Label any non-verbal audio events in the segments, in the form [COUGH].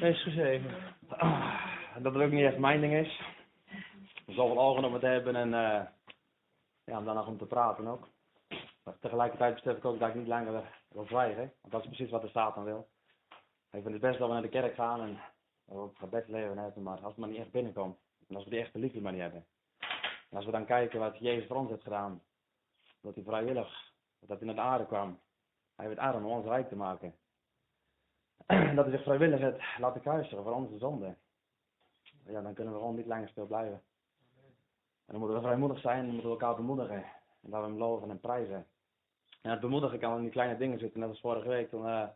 Wees. Ah, dat het ook niet echt mijn ding is. Om zoveel ogen op het hebben en uh, ja, om dan nog om te praten ook. Maar tegelijkertijd besef ik ook dat ik niet langer wil zwijgen. Want dat is precies wat de Satan wil. Ik vind het best dat we naar de kerk gaan en op gebed leven hebben, maar als het maar niet echt binnenkomt. En als we die echte liefde maar niet hebben. En als we dan kijken wat Jezus voor ons heeft gedaan. Dat hij vrijwillig, dat hij naar de aarde kwam. Hij heeft aarde om ons rijk te maken. [CLEARS THROAT] dat hij zich vrijwillig heeft laten kruisen voor onze zonde. Ja, dan kunnen we gewoon niet langer stil blijven. En dan moeten we vrijmoedig zijn en moeten we elkaar bemoedigen. En dat we hem loven en prijzen. En het bemoedigen kan in die kleine dingen zitten. Net als vorige week toen uh,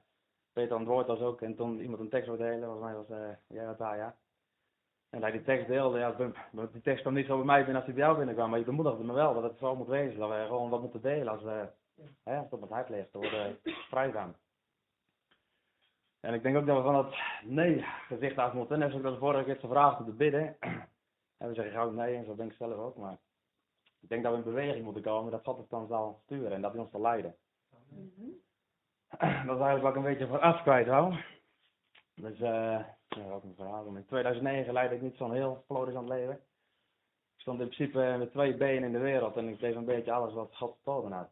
Peter aan het woord was ook. En toen iemand een tekst wilde delen. Volgens mij was uh, jij wat daar, ja. En hij die tekst deelde, ja, die tekst kwam niet zo bij mij binnen als hij bij jou binnenkwam. Maar je bemoedigde me wel dat het zo moet wezen. Dat we gewoon wat moeten delen als, we, hè, het op het hart ligt. Daar worden vrij van. En ik denk ook dat we van dat nee gezicht af moeten. Net zoals ik dat vorige keer gevraagd om te bidden. En we zeggen gauw nee, en zo denk ik zelf ook. Maar ik denk dat we in beweging moeten komen, dat God het dan zal sturen en dat hij ons zal leiden. Dat is eigenlijk wat ik een beetje vooraf kwijt hou. Dus, eh, ja, ook een verhaal. In 2009 leidde ik niet zo'n heel florissant leven. Ik stond in principe met twee benen in de wereld en ik deed een beetje alles wat God geboden had.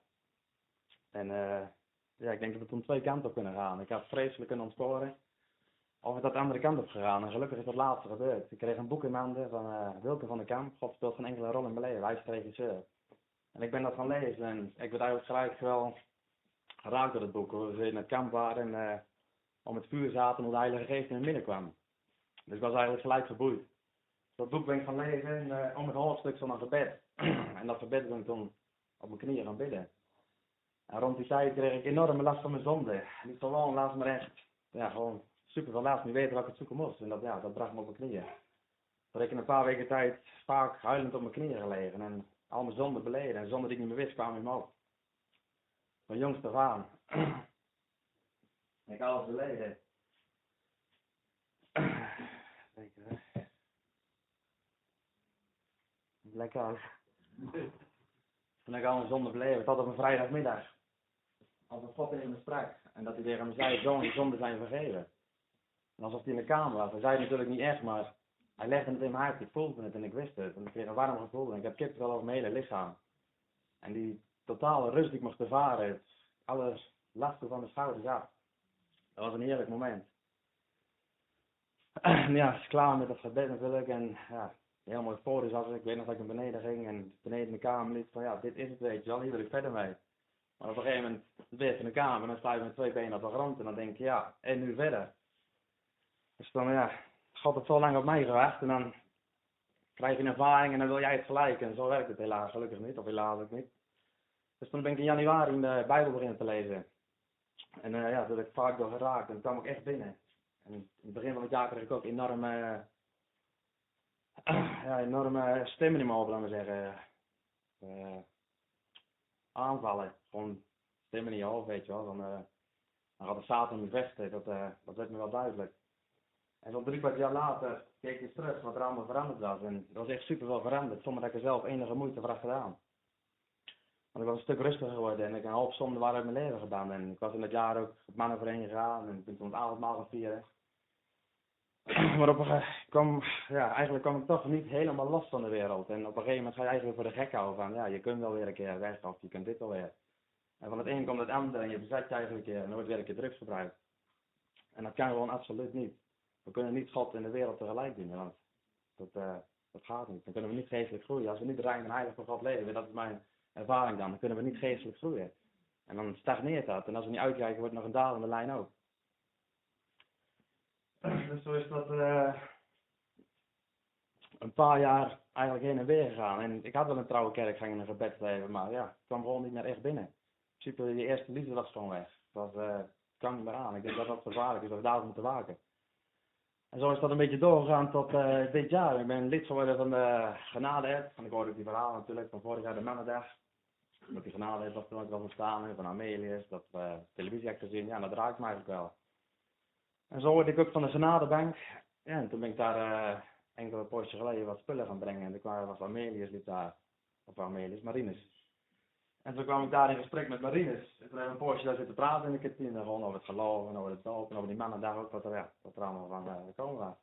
En uh, ja, ik denk dat we toen twee kanten op kunnen gaan. Ik had vreselijk kunnen ontsporen. Of het dat de andere kant op gegaan. En gelukkig is dat laatste gebeurd. Ik kreeg een boek in handen van uh, Wilke van der Kamp. God speelt geen enkele rol in mijn leven. Hij is regisseur. En ik ben dat gaan lezen. En ik werd eigenlijk gelijk wel geraakt door het boek. We in het kamp waren en uh, om het vuur zaten hoe de Heilige Geest in het midden kwam. Dus ik was eigenlijk gelijk geboeid. Dat boek ben ik gaan lezen en uh, om het hoofdstuk stond een gebed. [CLEARS THROAT] en dat gebed ben ik toen op mijn knieën gaan bidden. En rond die tijd kreeg ik enorme last van mijn zonde. Niet gewoon, laat me echt, ja, gewoon super veel last, niet weten wat ik het zoeken moest. En dat, ja, dat bracht me op mijn knieën. Dat ik in een paar weken tijd vaak huilend op mijn knieën gelegen en al mijn zonden beleden. En zonder die ik niet meer wist, kwamen in me op. Van jongs af aan. [CLEARS THROAT] ik alles beleden. [CLEARS THROAT] Lekker uit. Toen ik al mijn zonde beleven, tot op een vrijdagmiddag. Als een God in me sprak. En dat hij tegen me zei, zoon, je zonden zijn vergeven. En alsof hij in de kamer was. Hij zei het natuurlijk niet echt, maar hij legde het in mijn hart. Ik voelde het en ik wist het. En ik kreeg een warm gevoel. En ik heb kippenvel over mijn hele lichaam. En die totale rust die ik mocht ervaren. Alles lasten van de schouders af. Dat was een heerlijk moment. En [CLEARS THROAT] ja, klaar met het gebed natuurlijk. En ja, heel mooi voor is als ik weet nog dat ik naar beneden ging en beneden in de kamer liep van ja, dit is het weet je wel, hier wil ik verder mee. Maar op een gegeven moment weer in de kamer en dan sta je met twee benen op de grond en dan denk je ja, en nu verder. Dus dan ja, God heeft zo lang op mij gewacht en dan krijg je een ervaring en dan wil jij het gelijk. En zo werkt het helaas gelukkig niet, of helaas ook niet. Dus toen ben ik in januari in de Bijbel beginnen te lezen. En uh, ja, heb ik vaak door geraakt en toen kwam ik echt binnen. En in het begin van het jaar kreeg ik ook enorme, [CLEARS THROAT] ja, enorme stemmen in mijn hoofd, laten we zeggen. Uh, aanvallen. Gewoon stemmen in je hoofd, weet je wel. Dan, dan gaat de Satan niet vechten, dat, dat werd me wel duidelijk. En zo'n drie kwart jaar later keek ik terug wat er allemaal veranderd was. En er was echt super veel veranderd, zonder dat ik er zelf enige moeite voor had gedaan. Want ik was een stuk rustiger geworden en ik een hoop zonde waren uit mijn leven gedaan. En ik was in dat jaar ook op mannen overheen gegaan en ik ben toen het avondmaal gaan. [CLEARS THROAT] Maar op een kwam, ja, eigenlijk kwam ik toch niet helemaal los van de wereld. En op een gegeven moment ga je eigenlijk voor de gek houden van, ja, je kunt wel weer een keer weg of je kunt dit wel weer. En van het een komt het andere en je bezet je eigenlijk keer en wordt weer een keer drugs gebruikt. En dat kan gewoon absoluut niet. We kunnen niet God en de wereld tegelijk dienen, want dat, uh, dat gaat niet. Dan kunnen we niet geestelijk groeien. Als we niet rein en heilig voor God leven, dat is mijn ervaring dan, dan kunnen we niet geestelijk groeien. En dan stagneert dat. En als we niet uitkijken, wordt nog een dalende lijn ook. Dus zo is dat uh, een paar jaar eigenlijk heen en weer gegaan. En ik had wel een trouwe kerkgang en een gebedsleven, maar ja, ik kwam gewoon niet meer echt binnen. In principe, je eerste liefde was gewoon weg. Dat uh, kwam niet meer aan. Ik denk dat dat gevaarlijk is, dat we daar moeten waken. En zo is dat een beetje doorgegaan tot uh, dit jaar. Ik ben lid geworden van de genade En ik hoorde die verhaal natuurlijk van vorig jaar de mannendag. Met die genade was toen ook wel ontstaan van Amelius, dat we televisie heb gezien. Ja, dat raakt me eigenlijk wel. En zo word ik ook van de genadebank. Ja, en toen ben ik daar uh, enkele poosje geleden wat spullen gaan brengen. En er kwam was Amelius liep daar. Of Amelius, Marinus. En toen kwam ik daar in gesprek met Marines. En toen hebben een poosje daar zitten praten in de kantine. Gewoon over het geloof en over het doop en over die mannen daar ook wat er, ja, wat er allemaal van uh, gekomen was.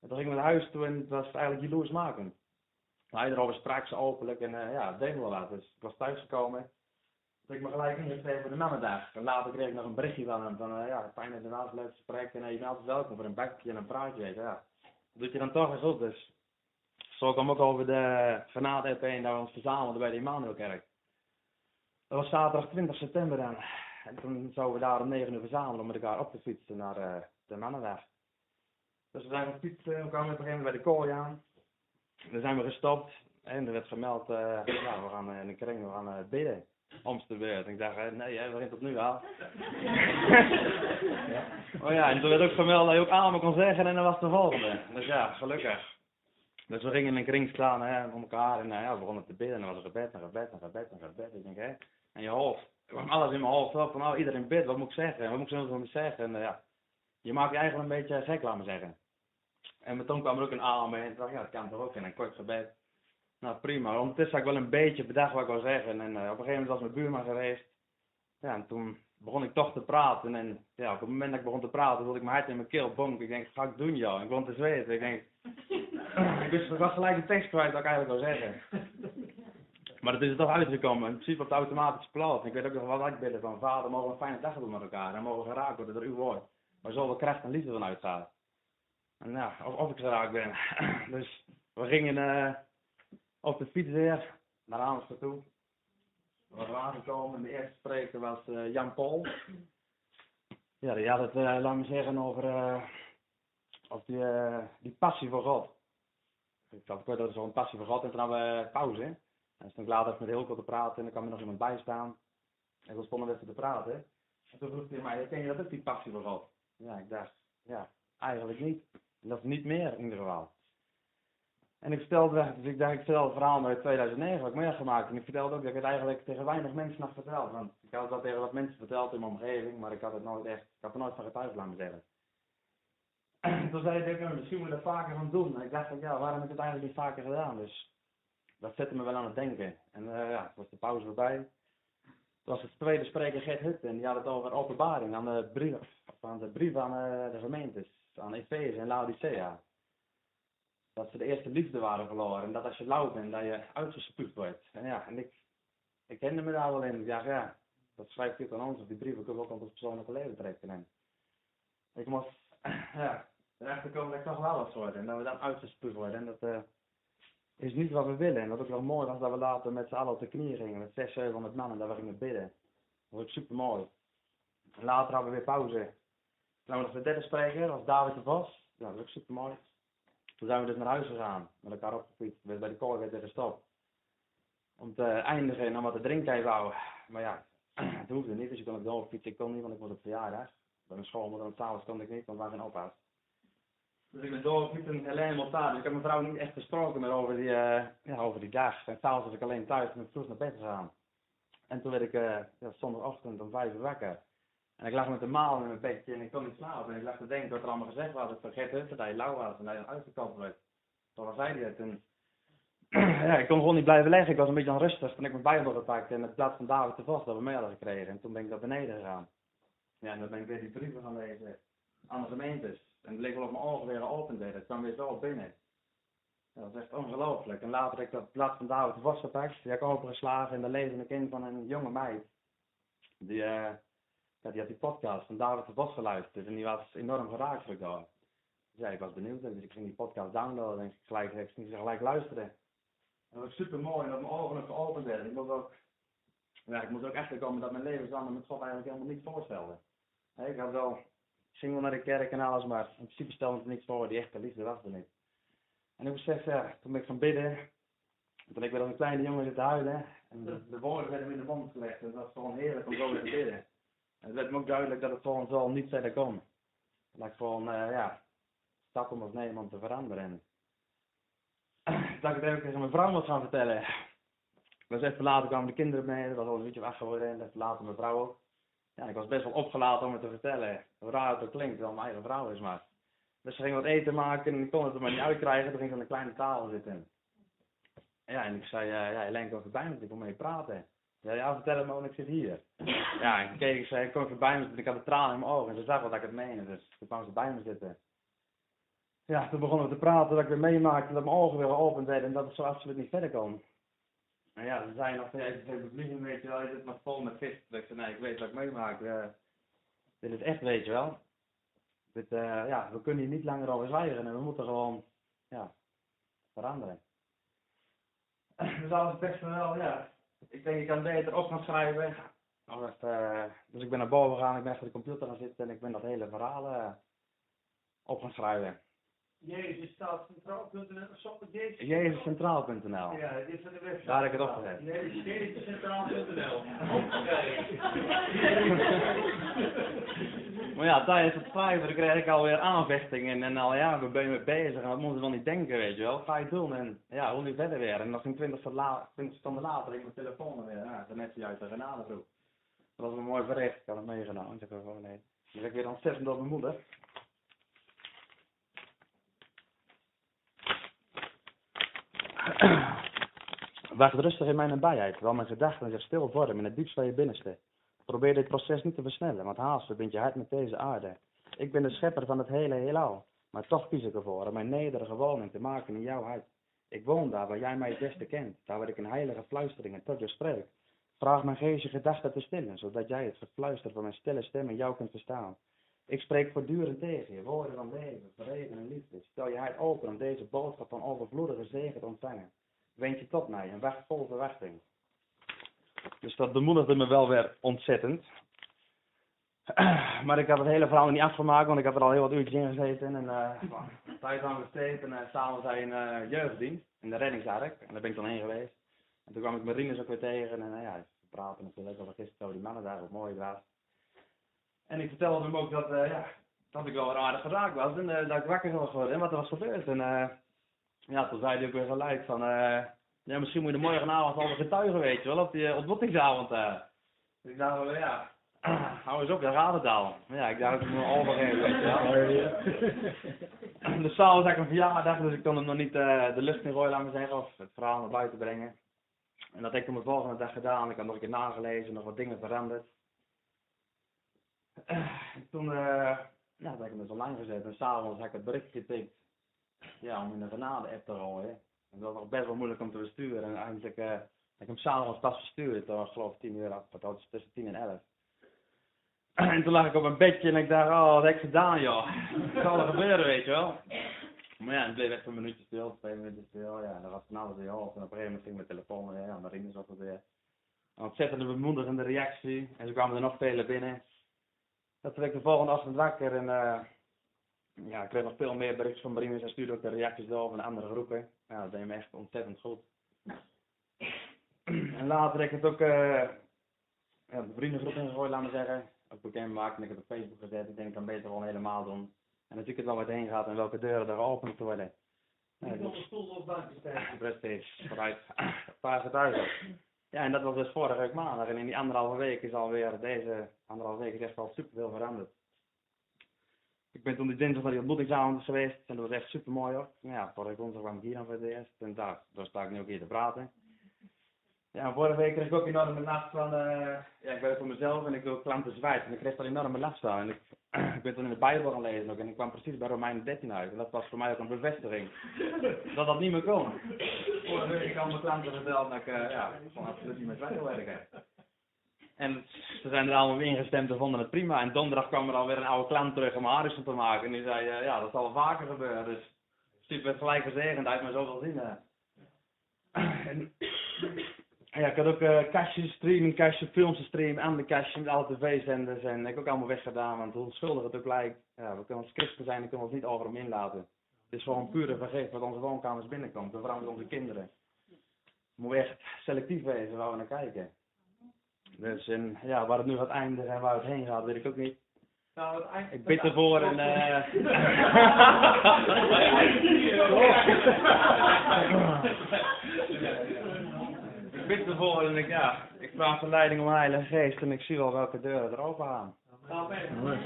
En toen gingen we naar huis toe en het was eigenlijk jaloers maken. Hij erover sprak ze openlijk en uh, ja, het deed wel wat. Dus ik was thuisgekomen. Toen ik me gelijk ingeschreven voor de mannendag. En later kreeg ik nog een berichtje van hem van uh, ja, fijn dat je naast gesprek en uh, je bent welkom voor een bakje en een praatje. Ja. Dat doet je dan toch eens op. Dus zo kwam ook over de genade EP en dat we ons verzamelden bij de Immanuelkerk. Dat was zaterdag 20 september dan. En toen zouden we daar om 9 uur verzamelen om met elkaar op te fietsen naar uh, de Mannenweg. Dus we zijn gaan fietsen, we kwamen op een bij de kooi aan. Daar zijn we gestopt en er werd gemeld, ja, we gaan in de kring, we gaan bidden. De beurt. Ik dacht, nee, jij begint opnieuw aan. ja. Oh ja, en toen werd ook gemeld dat je ook allemaal kon zeggen en dat was de volgende. Dus ja, gelukkig. Dus we gingen in een kring staan hè, om elkaar en ja, we begonnen te bidden en dan was er gebed en gebed en gebed en gebed. Ik denk, hè, en je hoofd, er kwam alles in mijn hoofd op van, nou, iedereen bid, wat moet ik zeggen? Wat moet ik zo zeggen? En uh, ja, je maakt je eigenlijk een beetje gek, laat me zeggen. En toen kwam er ook een amen en ik dacht, ja, dat kan toch ook in een kort gebed. Nou, prima. Ondertussen had ik wel een beetje bedacht wat ik wou zeggen. En uh, op een gegeven moment was mijn buurman geweest. Ja, en toen begon ik toch te praten. En ja, op het moment dat ik begon te praten, wilde ik mijn hart in mijn keel bonken. Ik denk, ga ik doen, joh. En ik begon te zweten. Ik denk, [LAUGHS] wist ik was gelijk de tekst kwijt wat ik eigenlijk wil zeggen. Maar het is er toch uitgekomen. In principe op de automatische plaat. Ik weet ook nog wat ik bidden van, vader, mogen we een fijne dag hebben met elkaar. En mogen we geraakt worden door uw woord. Maar zoveel kracht en liefde van uitgaat. En ja, of, of ik geraakt ben. [CLEARS THROAT] dus we gingen uh, op de fiets weer naar Amersfoort toe. We waren aangekomen. De eerste spreker was uh, Jan Paul. Ja, die had het, uh, laat me zeggen, over, over die, die passie voor God. Ik had dat er zo'n passie voor God en toen hadden we pauze. En toen ik later met Hilko te praten en dan kwam er nog iemand bij staan. En we stonden even te praten. En toen vroeg hij mij, ken je dat ook, die passie voor God? Ja, ik dacht, ja, eigenlijk niet. Dat is niet meer in ieder geval. En ik vertelde dus ik dacht, ik vertelde het verhaal uit 2009 wat ik mee had gemaakt. En ik vertelde ook dat ik het eigenlijk tegen weinig mensen nog verteld. Want ik had wel tegen wat mensen verteld in mijn omgeving, maar ik had het nooit echt, ik had er nooit van getuigd laten zeggen. En [CLEARS THROAT] toen zei ik, nou, misschien moet ik dat vaker gaan doen. En ik dacht, ja, waarom heb ik het eigenlijk niet vaker gedaan? Dus dat zette me wel aan het denken. En uh, ja, het was de pauze voorbij. Toen was het tweede spreker Gert Hutten, en die had het over openbaring aan de brief, aan de, brief aan uh, de gemeentes, aan Efeze en Laodicea dat ze de eerste liefde waren verloren. En dat als je lauw bent, dat je uitgespuugd wordt. En ja, en ik, ik kende me daar wel in. Ik dacht, ja, dat schrijft dit aan ons. Of die brieven kunnen we ook op ons persoonlijke leven trekken. En ik moest, [CLEARS THROAT] ja, erachter komen dat ik toch wel was worden. En dat we dan uitgespuugd worden. En dat uh, is niet wat we willen. En wat ook wel mooi was, dat we later met z'n allen op de knieën gingen. Met 600, 700 man. En dat we gingen bidden. Dat was super mooi. Later hadden we weer pauze. Toen we nog de derde spreker, dat was David de. Ja, dat was ook super mooi. Toen zijn we dus naar huis gegaan, met elkaar opgefietst, bij de kooi werd er gestopt. Om te eindigen en wat te drinken wou. Maar ja, [CLEARS THROAT] het hoefde niet, dus ik kon op doorfietsen. Ik kon niet, want ik was op verjaardag. Bij mijn school, maar dan s'avonds kon ik niet, want waren geen opa's. Dus ik ben doorfietsen en alleen maar daar. Dus ik heb mijn vrouw niet echt gesproken over die, uh, ja, over die dag. En s'avonds was ik alleen thuis en vroeg naar bed gegaan. En toen werd ik uh, ja, zondagochtend om vijf uur wakker. En ik lag met de maal in mijn bedje en ik kon niet slapen. En ik lag te denken wat er allemaal gezegd was. Ik vergeet het, dat hij lauw was en dat hij uitgekapt werd. Zo zei hij het. En [CLEARS THROAT] ja, ik kon gewoon niet blijven liggen. Ik was een beetje onrustig. Toen ik mijn bijbel gepakt en het blad van David de Vos dat we mee gekregen. En toen ben ik naar beneden gegaan. Ja, en dan ben ik weer die brieven gaan lezen aan de gemeentes. En het leek wel op mijn ogen weer geopend werden. Het kwam weer zo binnen. Dat is echt ongelooflijk. En later heb ik dat blad van David de Vos gepakt. Die heb ik opengeslagen en daar lees ik in van een jonge meid. Die... Uh, ja, die had die podcast van David de Bos geluisterd en die was enorm geraakt door. Dus ja, ik was benieuwd, dus ik ging die podcast downloaden en ik gelijk, ik ging gelijk luisteren. En dat was super mooi dat mijn ogen ook geopend werden. Ik moest ook, ja, ik moest ook echt komen dat mijn levenswandel met God eigenlijk helemaal niet voorstelde. ik had wel, ging wel naar de kerk en alles, maar in principe stelde het niks voor, die echte liefde was er niet. En ik besef, ja, toen ben ik gaan bidden, toen ik weer als een kleine jongen zitten huilen, en de, de woorden werden me in de mond gelegd, en dat was gewoon heerlijk om zo te bidden. Het werd me ook duidelijk dat het gewoon zo niet verder kon. Dat ik gewoon, uh, ja, stappen moest nemen om te veranderen. En [CLEARS THROAT] dat ik het even tegen mijn vrouw moest gaan vertellen. Dus even later kwamen de kinderen mee, dat was al een beetje wacht geworden. En even later mijn vrouw ook. Ja, ik was best wel opgelaten om het te vertellen. Hoe raar het ook klinkt, wel mijn eigen vrouw is maar. Dus ze ging wat eten maken en ik kon het er maar niet uitkrijgen. Toen ging ze aan een kleine tafel zitten. Ja, en ik zei, uh, ja, Helene, kom erbij, want ik wil mee praten. Ja, ja, vertel het me, want ik zit hier. [LAUGHS] Ja, en keek ze, kom voorbij me zitten, ik had de tranen in mijn ogen en ze zag wel dat ik het meende, dus toen kwam ze bij me zitten. Ja, toen begonnen we te praten, dat ik weer meemaakte, dat mijn ogen weer geopend werden en dat het zo absoluut niet verder kon. En ja, ze zeiden nog, ja, je zit bevliegen, weet je wel, je zit maar vol met vis. Dus ik zei, nee, ik weet wat ik meemaak. Uh, dit is echt, weet je wel. Dit, uh, ja, we kunnen hier niet langer over zwijgen en we moeten gewoon, ja, veranderen. Dus alles best wel, ja, ik denk ik kan beter op gaan schrijven. Uh, dus ik ben naar boven gegaan, ik ben achter de computer gaan zitten en ik ben dat hele verhaal uh, op gaan schrijven. Jezus staat centraal.nl. Jezuscentraal.nl. Ja, dit is de website. Daar heb ik het opgezet. Jezuscentraal.nl. [LAUGHS] [LAUGHS] maar ja, tijdens het schrijven kreeg ik alweer aanvechtingen en al ja, we ben je mee bezig en dat moeten ze wel niet denken, weet je wel. Ga je doen en ja, hoe nu verder weer. En nog geen 20 seconden later ik mijn telefoon weer. Ja, dan net juist de genade toe. Dat was een mooi bericht, ik had het meegenomen. Ik gewoon nee. Dan ben ik weer ontzettend op mijn moeder. [CLEARS THROAT] Wacht rustig in mijn nabijheid, terwijl mijn gedachten zich stil vormen in het diepst van je binnenste. Probeer dit proces niet te versnellen, want haast verbindt je hart met deze aarde. Ik ben de schepper van het hele heelal, maar toch kies ik ervoor om mijn nederige woning te maken in jouw hart. Ik woon daar waar jij mij het beste kent, daar waar ik in heilige fluisteringen tot je spreek. Vraag mijn geest je gedachten te stillen, zodat jij het gefluister van mijn stille stem in jou kunt verstaan. Ik spreek voortdurend tegen je, woorden van leven, vrede en liefde. Stel je hart open om deze boodschap van overvloedige zegen te ontvangen. Wend je tot mij en wacht vol verwachting. Dus dat bemoedigde me wel weer ontzettend. Maar ik had het hele verhaal niet afgemaakt, want ik had er al heel wat uurtjes in gezeten. En uh, thuis aan besteed en zei een uh, jeugddienst in de reddingsark. En daar ben ik dan heen geweest. En toen kwam ik Marines ook weer tegen. En uh, ja, we praten natuurlijk over gisteren over die mannen daar, wat mooi was. En ik vertelde hem ook dat, uh, ja, dat ik wel een aardig geraakt was en dat ik wakker was geworden en wat er was gebeurd. En ja, toen zei hij ook weer gelijk van, ja, misschien moet je de morgenavond al getuigen, weet je wel, op die ontmoetingsavond. Dus ik dacht wel, ja, [CLEARS THROAT] hou eens op, daar gaat het al. Ja, ik dacht dat ik me overgeven, weet je wel. [CLEARS THROAT] dus s'avonds had ik een verjaardag, dus ik kon hem nog niet de lucht in gooien, maar zeggen, of het verhaal naar buiten brengen. En dat heb ik toen de volgende dag gedaan. Ik had nog een keer nagelezen, nog wat dingen veranderd. [CLEARS THROAT] toen uh, ja, heb ik hem dus online gezet en s'avonds heb ik het bericht getikt ja, om in de genade-app te gooien. En dat was best wel moeilijk om te besturen. En eigenlijk uh, heb ik hem s'avonds pas verstuurd. Dat was geloof ik 10 uur was tussen 10 en 11. [CLEARS THROAT] En toen lag ik op een bedje en ik dacht, oh, wat heb ik gedaan, joh. Wat zal er gebeuren, weet je wel. Maar ja, het bleef echt een minuutje stil, twee minuten stil. Ja, dat was van alles in. En op een gegeven moment ging mijn telefoon weer, ja, Marine zat er weer. Een ontzettende bemoedigende reactie. En zo kwamen er nog vele binnen. Dat werd ik de volgende ochtend wakker en uh, ja, ik kreeg nog veel meer berichten van Marines en stuurde ook de reacties door van andere groepen. Ja, dat deed me echt ontzettend goed. [CLEARS THROAT] En later heb ik het ook uh, ja, de vriendengroep ingegooid, laten we zeggen. Ook bekend gemaakt en ik heb het op Facebook gezet. Ik denk ik kan beter gewoon helemaal doen. En dan zie ik het wel wat heen gaat en welke deuren er geopend worden. Ja, dus, stoel op bankje staan. Precies, vooruit. [CLEARS THROAT] Een paar getuigen. Ja, en dat was dus vorige week maandag. En in die anderhalve week is alweer, deze anderhalve week is echt al super veel veranderd. Ik ben toen die dinsdag naar die ontmoetingsavond geweest en dat was echt super mooi hoor. Ja, vorige woensdag kwam ik hier dan voor het eerst en daar, daar sta ik nu ook hier te praten. Ja, vorige week kreeg ik ook enorme last van, uh, ja, ik werk voor mezelf en ik wil klanten zwijgen en ik kreeg daar enorme last van. En ik, [CLEARS THROAT] ik ben toen in de Bijbel gaan lezen ook en ik kwam precies bij Romeinen 13 uit. En dat was voor mij ook een bevestiging [LAUGHS] dat dat niet meer kon. Vorige week al mijn klanten verteld dat ik uh, ja, gewoon absoluut niet meer zwijgen wil werken. En ze zijn er allemaal ingestemd en vonden het prima. En donderdag kwam er alweer een oude klant terug om Harrison te maken. En die zei, uh, ja, dat zal vaker gebeuren. Dus super gelijk gezegend, uit maar zoveel zin. [COUGHS] En, [COUGHS] ja, ik had ook uh, kastjes, streamingkastjes, films te streamen, andere kastjes met alle tv-zenders en ik heb ook allemaal weggedaan, want hoe schuldig het ook lijkt, ja, we kunnen als christen zijn en kunnen ons niet over hem inlaten. Het is gewoon pure vergif wat onze woonkamers binnenkomt, en vooral met onze kinderen. We moeten echt selectief wezen waar we naar kijken. Dus en, ja, waar het nu gaat eindigen en waar het heen gaat, weet ik ook niet. Nou, het ik bid ervoor en... Uh... [LAUGHS] ik bid ervoor en ik, ja, ik vraag verleiding om Heilige Geest en ik zie wel welke deuren er open gaan. Amen.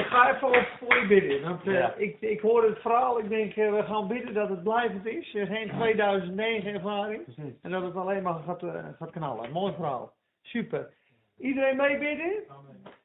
Ik ga even op voor je bidden. Want eh, Ja. ik, ik hoor het verhaal, ik denk eh, we gaan bidden dat het blijvend is. Geen 2009 ervaring. Precies. En dat het alleen maar gaat, eh, gaat knallen. Mooi verhaal. Super. Iedereen meebidden?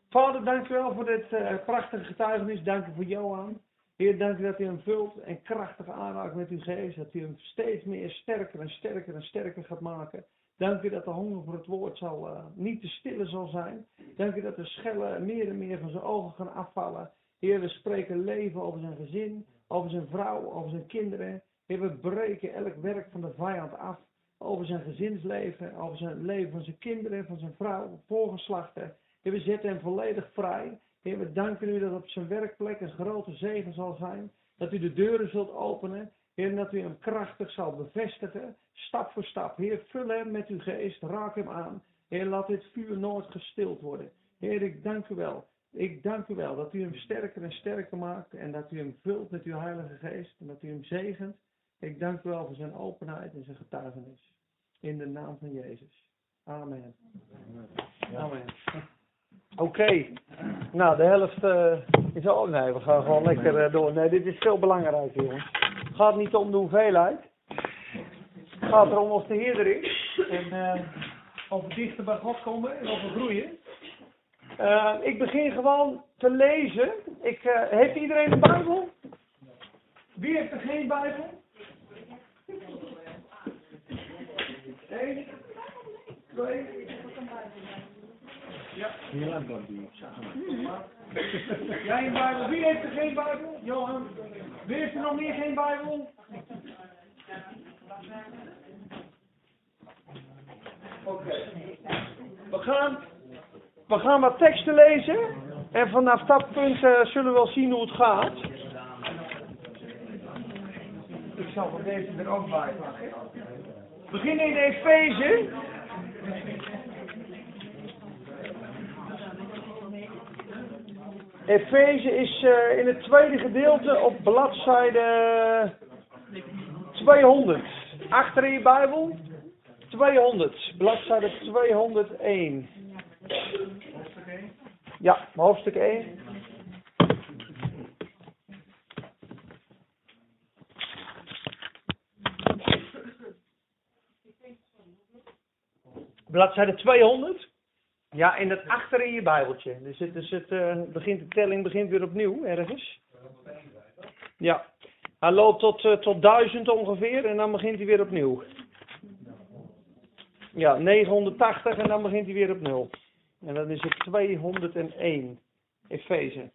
Vader, dank u wel voor dit prachtige getuigenis. Dank u voor Johan. Heer, dank u dat u hem vult en krachtig aanraakt met uw geest. Dat u hem steeds meer sterker en sterker en sterker gaat maken. Dank u dat de honger voor het woord zal, eh, niet te stillen zal zijn. Dank u dat de schellen meer en meer van zijn ogen gaan afvallen. Heer, we spreken leven over zijn gezin, over zijn vrouw, over zijn kinderen. Heer, we breken elk werk van de vijand af. Over zijn gezinsleven, over zijn leven van zijn kinderen, van zijn vrouw, voorgeslachten. Heer, we zetten hem volledig vrij. Heer, we danken u dat op zijn werkplek een grote zegen zal zijn. Dat u de deuren zult openen. Heer, en dat u hem krachtig zal bevestigen, stap voor stap. Heer, vul hem met uw geest, raak hem aan. Heer, laat dit vuur nooit gestild worden. Heer, ik dank u wel. Ik dank u wel dat u hem sterker en sterker maakt en dat u hem vult met uw Heilige Geest en dat u hem zegent. Ik dank u wel voor zijn openheid en zijn getuigenis. In de naam van Jezus. Amen. Amen. Oké. Nou, de helft eh, is al. Nee, we gaan gewoon lekker eh, door. Nee, dit is veel belangrijker, jongens. Het gaat niet om de hoeveelheid. Het gaat erom of de Heer er is. En we dichter bij God komen en we groeien. Eh, ik begin gewoon te lezen. Ik, eh, heeft iedereen een Bijbel? Wie heeft er geen Bijbel? Eén, twee. Ja. [LAUGHS] Jij een Bijbel? Wie heeft er geen Bijbel? Johan. Wie heeft er nog meer geen Bijbel? Oké. We gaan, we gaan wat teksten lezen. En vanaf dat punt eh, zullen we wel zien hoe het gaat. Ik zal van deze er ook bij pakken. We beginnen in Efeze. Efeze is eh, in het tweede gedeelte op bladzijde 200. Achter in je Bijbel 200, bladzijde 201. Ja, hoofdstuk 1. Bladzijde 200. Ja, in het achter in je Bijbeltje. Dus het, eh, begint, de telling begint weer opnieuw ergens. Ja. Hij loopt tot, eh, tot 1000 ongeveer en dan begint hij weer opnieuw. Ja, 980 en dan begint hij weer op 0. En dan is het 201. Efeze.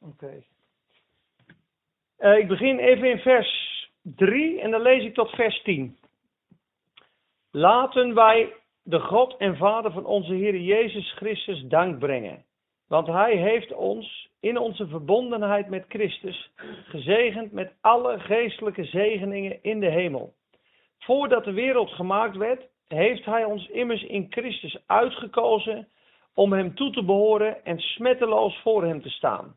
Oké. Eh, ik begin even in vers 3 en dan lees ik tot vers 10. Laten wij de God en Vader van onze Heer Jezus Christus dank brengen. Want Hij heeft ons in onze verbondenheid met Christus gezegend met alle geestelijke zegeningen in de hemel. Voordat de wereld gemaakt werd, heeft Hij ons immers in Christus uitgekozen om Hem toe te behoren en smetteloos voor Hem te staan.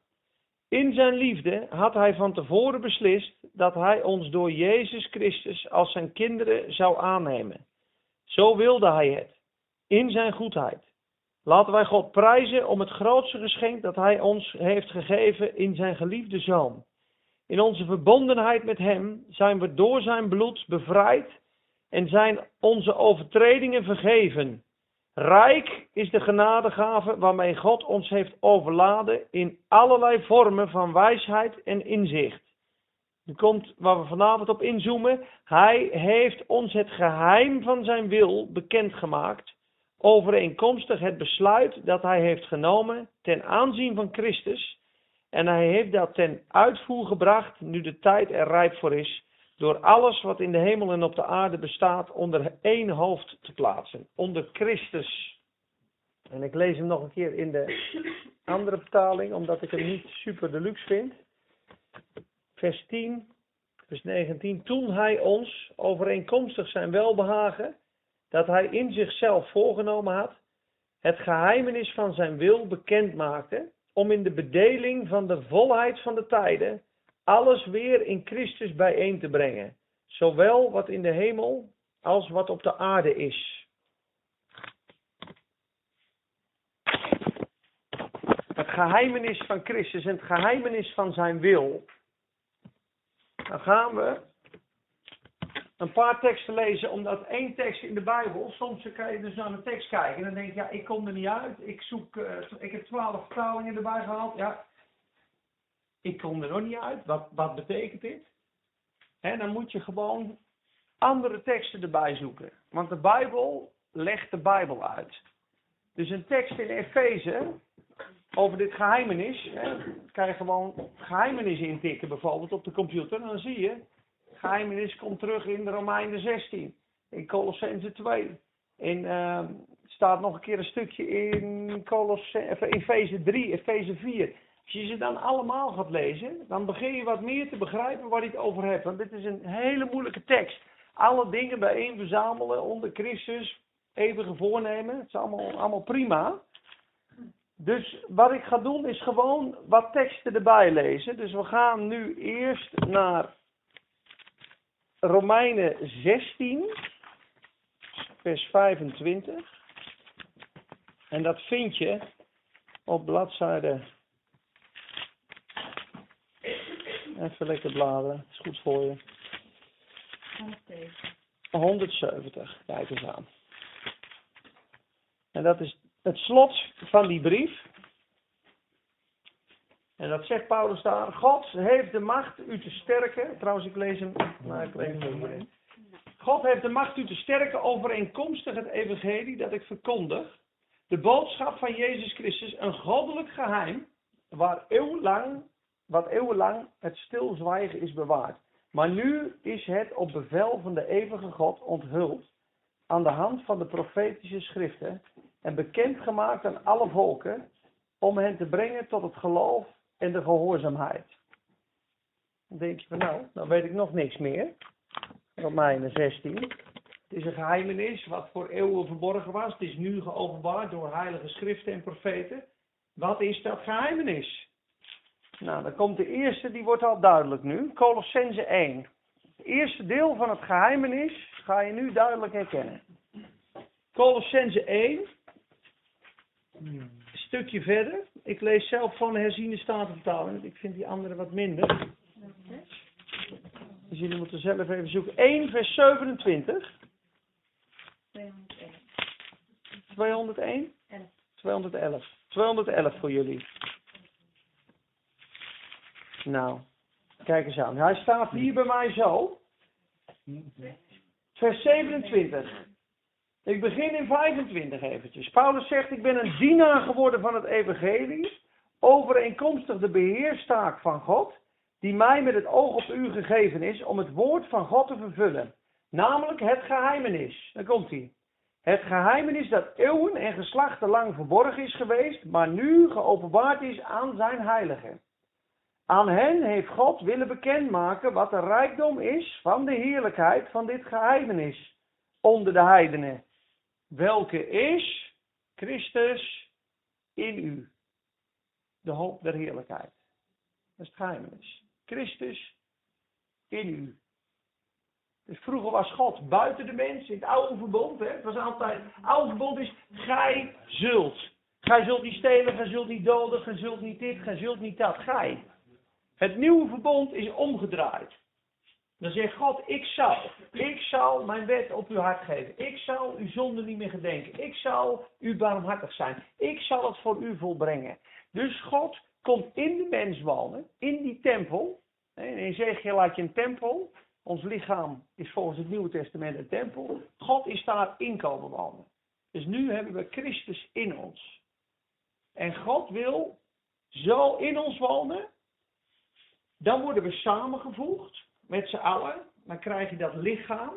In Zijn liefde had Hij van tevoren beslist dat Hij ons door Jezus Christus als Zijn kinderen zou aannemen. Zo wilde Hij het, in Zijn goedheid. Laten wij God prijzen om het grootste geschenk dat Hij ons heeft gegeven in Zijn geliefde Zoon. In onze verbondenheid met Hem zijn we door Zijn bloed bevrijd en zijn onze overtredingen vergeven. Rijk is de genadegave waarmee God ons heeft overladen in allerlei vormen van wijsheid en inzicht. Nu komt waar we vanavond op inzoomen. Hij heeft ons het geheim van zijn wil bekendgemaakt overeenkomstig het besluit dat hij heeft genomen ten aanzien van Christus. En hij heeft dat ten uitvoer gebracht, nu de tijd er rijp voor is, door alles wat in de hemel en op de aarde bestaat onder één hoofd te plaatsen, onder Christus. En ik lees hem nog een keer in de andere vertaling, omdat ik hem niet super deluxe vind. Vers 10, vers 19. Toen hij ons overeenkomstig zijn welbehagen dat hij in zichzelf voorgenomen had, het geheimenis van zijn wil bekend maakte, om in de bedeling van de volheid van de tijden alles weer in Christus bijeen te brengen. Zowel wat in de hemel als wat op de aarde is. Het geheimenis van Christus en het geheimenis van zijn wil. Dan gaan we een paar teksten lezen, omdat één tekst in de Bijbel, soms kan je dus naar een tekst kijken en dan denk je, ja, ik kom er niet uit, ik, zoek, eh, ik heb twaalf vertalingen erbij gehaald, ja, ik kom er nog niet uit. Wat, wat betekent dit? En dan moet je gewoon andere teksten erbij zoeken. Want de Bijbel legt de Bijbel uit. Dus een tekst in Efeze over dit geheimenis. Hè, kan je gewoon geheimenis intikken bijvoorbeeld op de computer. En dan zie je, geheimenis komt terug in de Romeinen 16. In Colossense 2. In, uh, staat nog een keer een stukje in Efeze 3, Efeze 4. Als je ze dan allemaal gaat lezen, dan begin je wat meer te begrijpen waar hij het over hebt. Want dit is een hele moeilijke tekst. Alle dingen bijeen verzamelen onder Christus, eeuwige voornemen. Het is allemaal, allemaal prima. Dus wat ik ga doen is gewoon wat teksten erbij lezen. Dus we gaan nu eerst naar Romeinen 16, vers 25. En dat vind je op bladzijde. Even lekker bladeren, dat is goed voor je. 170, kijk eens aan. En dat is het slot van die brief. En dat zegt Paulus daar. God heeft de macht u te sterken. Trouwens, ik lees hem. Nou, ik hem God heeft de macht u te sterken overeenkomstig het evangelie dat ik verkondig. De boodschap van Jezus Christus, een goddelijk geheim, waar eeuwenlang, wat eeuwenlang het stilzwijgen is bewaard. Maar nu is het op bevel van de eeuwige God onthuld aan de hand van de profetische schriften en bekendgemaakt aan alle volken om hen te brengen tot het geloof en de gehoorzaamheid. Dan denk je van nou, dan weet ik nog niks meer. Romeinen 16. Het is een geheimenis wat voor eeuwen verborgen was. Het is nu geopenbaard door heilige schriften en profeten. Wat is dat geheimenis? Nou, dan komt de eerste, die wordt al duidelijk nu. Colossense 1. Het eerste deel van het geheimenis ga je nu duidelijk herkennen. Colossense 1. Een stukje verder. Ik lees zelf van de herziene statenvertaling. Ik vind die andere wat minder. Dus jullie moeten zelf even zoeken. 1 vers 27. 201? 211. 211 voor jullie. Nou, kijk eens aan. Hij staat hier bij mij zo. Vers 27. Ik begin in 25 eventjes. Paulus zegt, ik ben een dienaar geworden van het evangelie, overeenkomstig de beheerstaak van God, die mij met het oog op u gegeven is om het woord van God te vervullen. Namelijk het geheimenis. Daar komt hij. Het geheimenis dat eeuwen en geslachten lang verborgen is geweest, maar nu geopenbaard is aan zijn heiligen. Aan hen heeft God willen bekendmaken wat de rijkdom is van de heerlijkheid van dit geheimenis onder de heidenen. Welke is Christus in u, de hoop der heerlijkheid. Dat is het geheimenis. Christus in u. Dus vroeger was God buiten de mens in het oude verbond. Hè? Het was altijd, het oude verbond is, gij zult. Gij zult niet stelen, gij zult niet doden, gij zult niet dit, gij zult niet dat. Gij. Het nieuwe verbond is omgedraaid. Dan zegt God, ik zal, ik zal mijn wet op uw hart geven. Ik zal uw zonde niet meer gedenken. Ik zal u barmhartig zijn. Ik zal het voor u volbrengen. Dus God komt in de mens wonen, in die tempel. In Ezekiel laat je een tempel. Ons lichaam is volgens het Nieuwe Testament een tempel. God is daar inkomen wonen. Dus nu hebben we Christus in ons. En God wil zo in ons wonen dan worden we samengevoegd met z'n allen. Dan krijg je dat lichaam.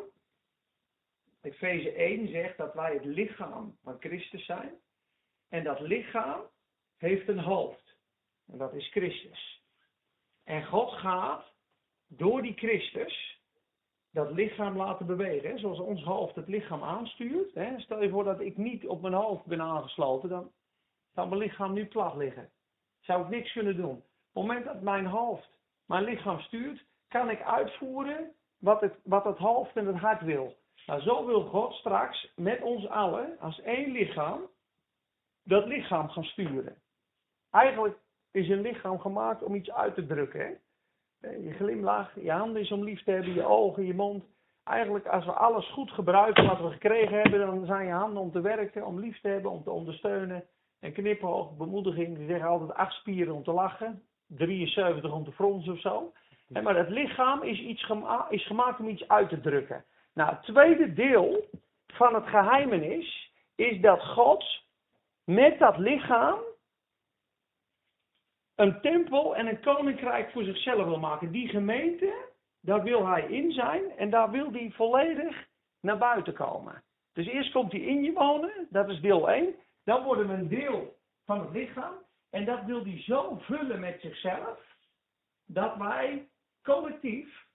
Efeze 1 zegt dat wij het lichaam van Christus zijn. En dat lichaam heeft een hoofd. En dat is Christus. En God gaat door die Christus dat lichaam laten bewegen. Zoals ons hoofd het lichaam aanstuurt. Stel je voor dat ik niet op mijn hoofd ben aangesloten. Dan zou mijn lichaam nu plat liggen. Zou ik niks kunnen doen. Op het moment dat mijn hoofd mijn lichaam stuurt, kan ik uitvoeren wat het, wat het hoofd en het hart wil. Nou, zo wil God straks met ons allen, als één lichaam, dat lichaam gaan sturen. Eigenlijk is een lichaam gemaakt om iets uit te drukken. Eh, Je glimlach, je handen is om lief te hebben, je ogen, je mond. Eigenlijk als we alles goed gebruiken wat we gekregen hebben, dan zijn je handen om te werken, om lief te hebben, om te ondersteunen. En knipoog, bemoediging, ze zeggen altijd acht spieren om te lachen, 73 om te fronsen of zo. Maar het lichaam is, iets gema- is gemaakt om iets uit te drukken. Nou, het tweede deel van het geheimenis is dat God met dat lichaam een tempel en een koninkrijk voor zichzelf wil maken. Die gemeente, daar wil hij in zijn en daar wil hij volledig naar buiten komen. Dus eerst komt hij in je wonen, dat is deel 1. Dan worden we een deel van het lichaam en dat wil hij zo vullen met zichzelf, dat wij collectief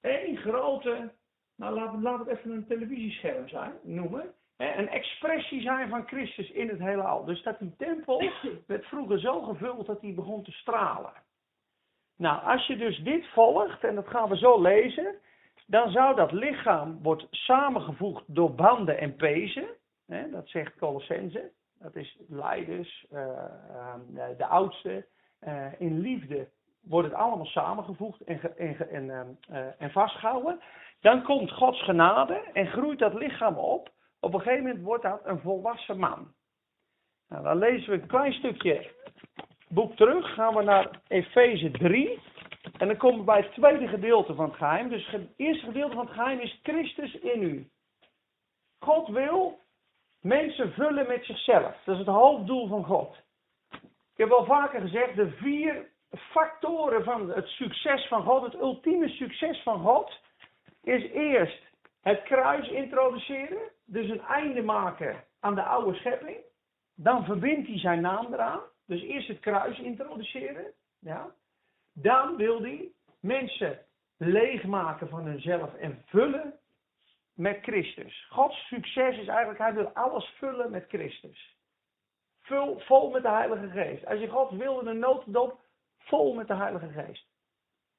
één grote, nou laat, laat het even een televisiescherm zijn, noemen. Hè, Een expressie zijn van Christus in het heelal. Dus dat die tempel [LAUGHS] werd vroeger zo gevuld dat hij begon te stralen. Nou, als je dus dit volgt, en dat gaan we zo lezen, dan zou dat lichaam wordt samengevoegd door banden en pezen. Hè, dat zegt Colossense. Dat is leiders, eh, eh, de oudste. eh, in liefde wordt het allemaal samengevoegd en, en, ge- en, eh, eh, en vastgehouden. Dan komt Gods genade en groeit dat lichaam op. Op een gegeven moment wordt dat een volwassen man. Nou, dan lezen we een klein stukje boek terug. Gaan we naar Efeze 3. En dan komen we bij het tweede gedeelte van het geheim. Dus het eerste gedeelte van het geheim is Christus in u. God wil mensen vullen met zichzelf. Dat is het hoofddoel van God. Ik heb al vaker gezegd, de vier factoren van het succes van God, het ultieme succes van God, is eerst het kruis introduceren, dus een einde maken aan de oude schepping. Dan verbindt hij zijn naam eraan, dus eerst het kruis introduceren. Ja. Dan wil hij mensen leegmaken van hunzelf en vullen met Christus. Gods succes is eigenlijk, hij wil alles vullen met Christus. Vul, vol met de Heilige Geest. Als je God wil in een notendop, vol met de Heilige Geest.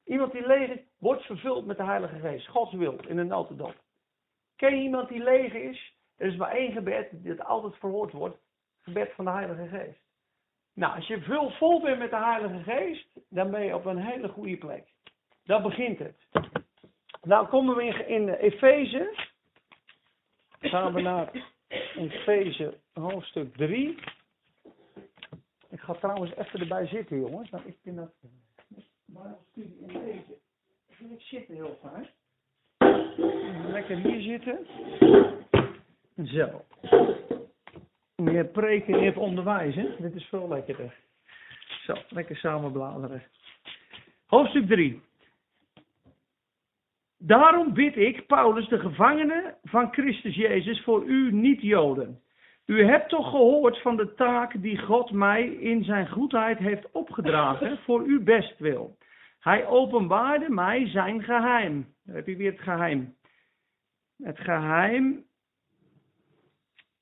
Iemand die leeg is, wordt vervuld met de Heilige Geest. Gods wil in een notendop. Ken je iemand die leeg is? Er is maar één gebed dat altijd verhoord wordt. Gebed van de Heilige Geest. Nou, als je veel vol bent met de Heilige Geest, dan ben je op een hele goede plek. Dan begint het. Nou komen we in, in Efeze. Gaan we naar Efeze hoofdstuk 3. Ik ga trouwens even erbij zitten, jongens. Ik vind dat Bijbelstudie in deze vind ik zitten heel fijn. Lekker hier zitten. Zo. Meer preken, meer onderwijzen. Dit is veel lekkerder. Zo, lekker samen bladeren. Hoofdstuk 3. Daarom bid ik, Paulus, de gevangene van Christus Jezus, voor u niet-Joden. U hebt toch gehoord van de taak die God mij in zijn goedheid heeft opgedragen [LAUGHS] voor uw bestwil. Hij openbaarde mij zijn geheim. Daar heb je weer het geheim. Het geheim,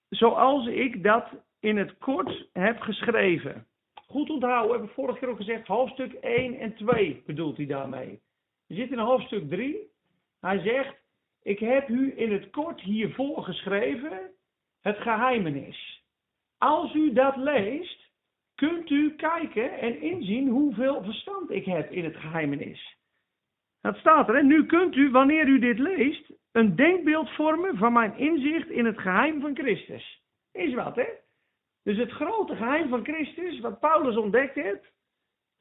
zoals ik dat in het kort heb geschreven. Goed onthouden, we hebben vorige keer ook gezegd, hoofdstuk 1 en 2 bedoelt hij daarmee. Je zit in hoofdstuk 3. Hij zegt, ik heb u in het kort hiervoor geschreven het geheimenis. Als u dat leest, kunt u kijken en inzien hoeveel verstand ik heb in het geheimenis. Dat staat er, hè? nu kunt u, wanneer u dit leest, een denkbeeld vormen van mijn inzicht in het geheim van Christus. Is wat, hè? Dus het grote geheim van Christus, wat Paulus ontdekt heeft,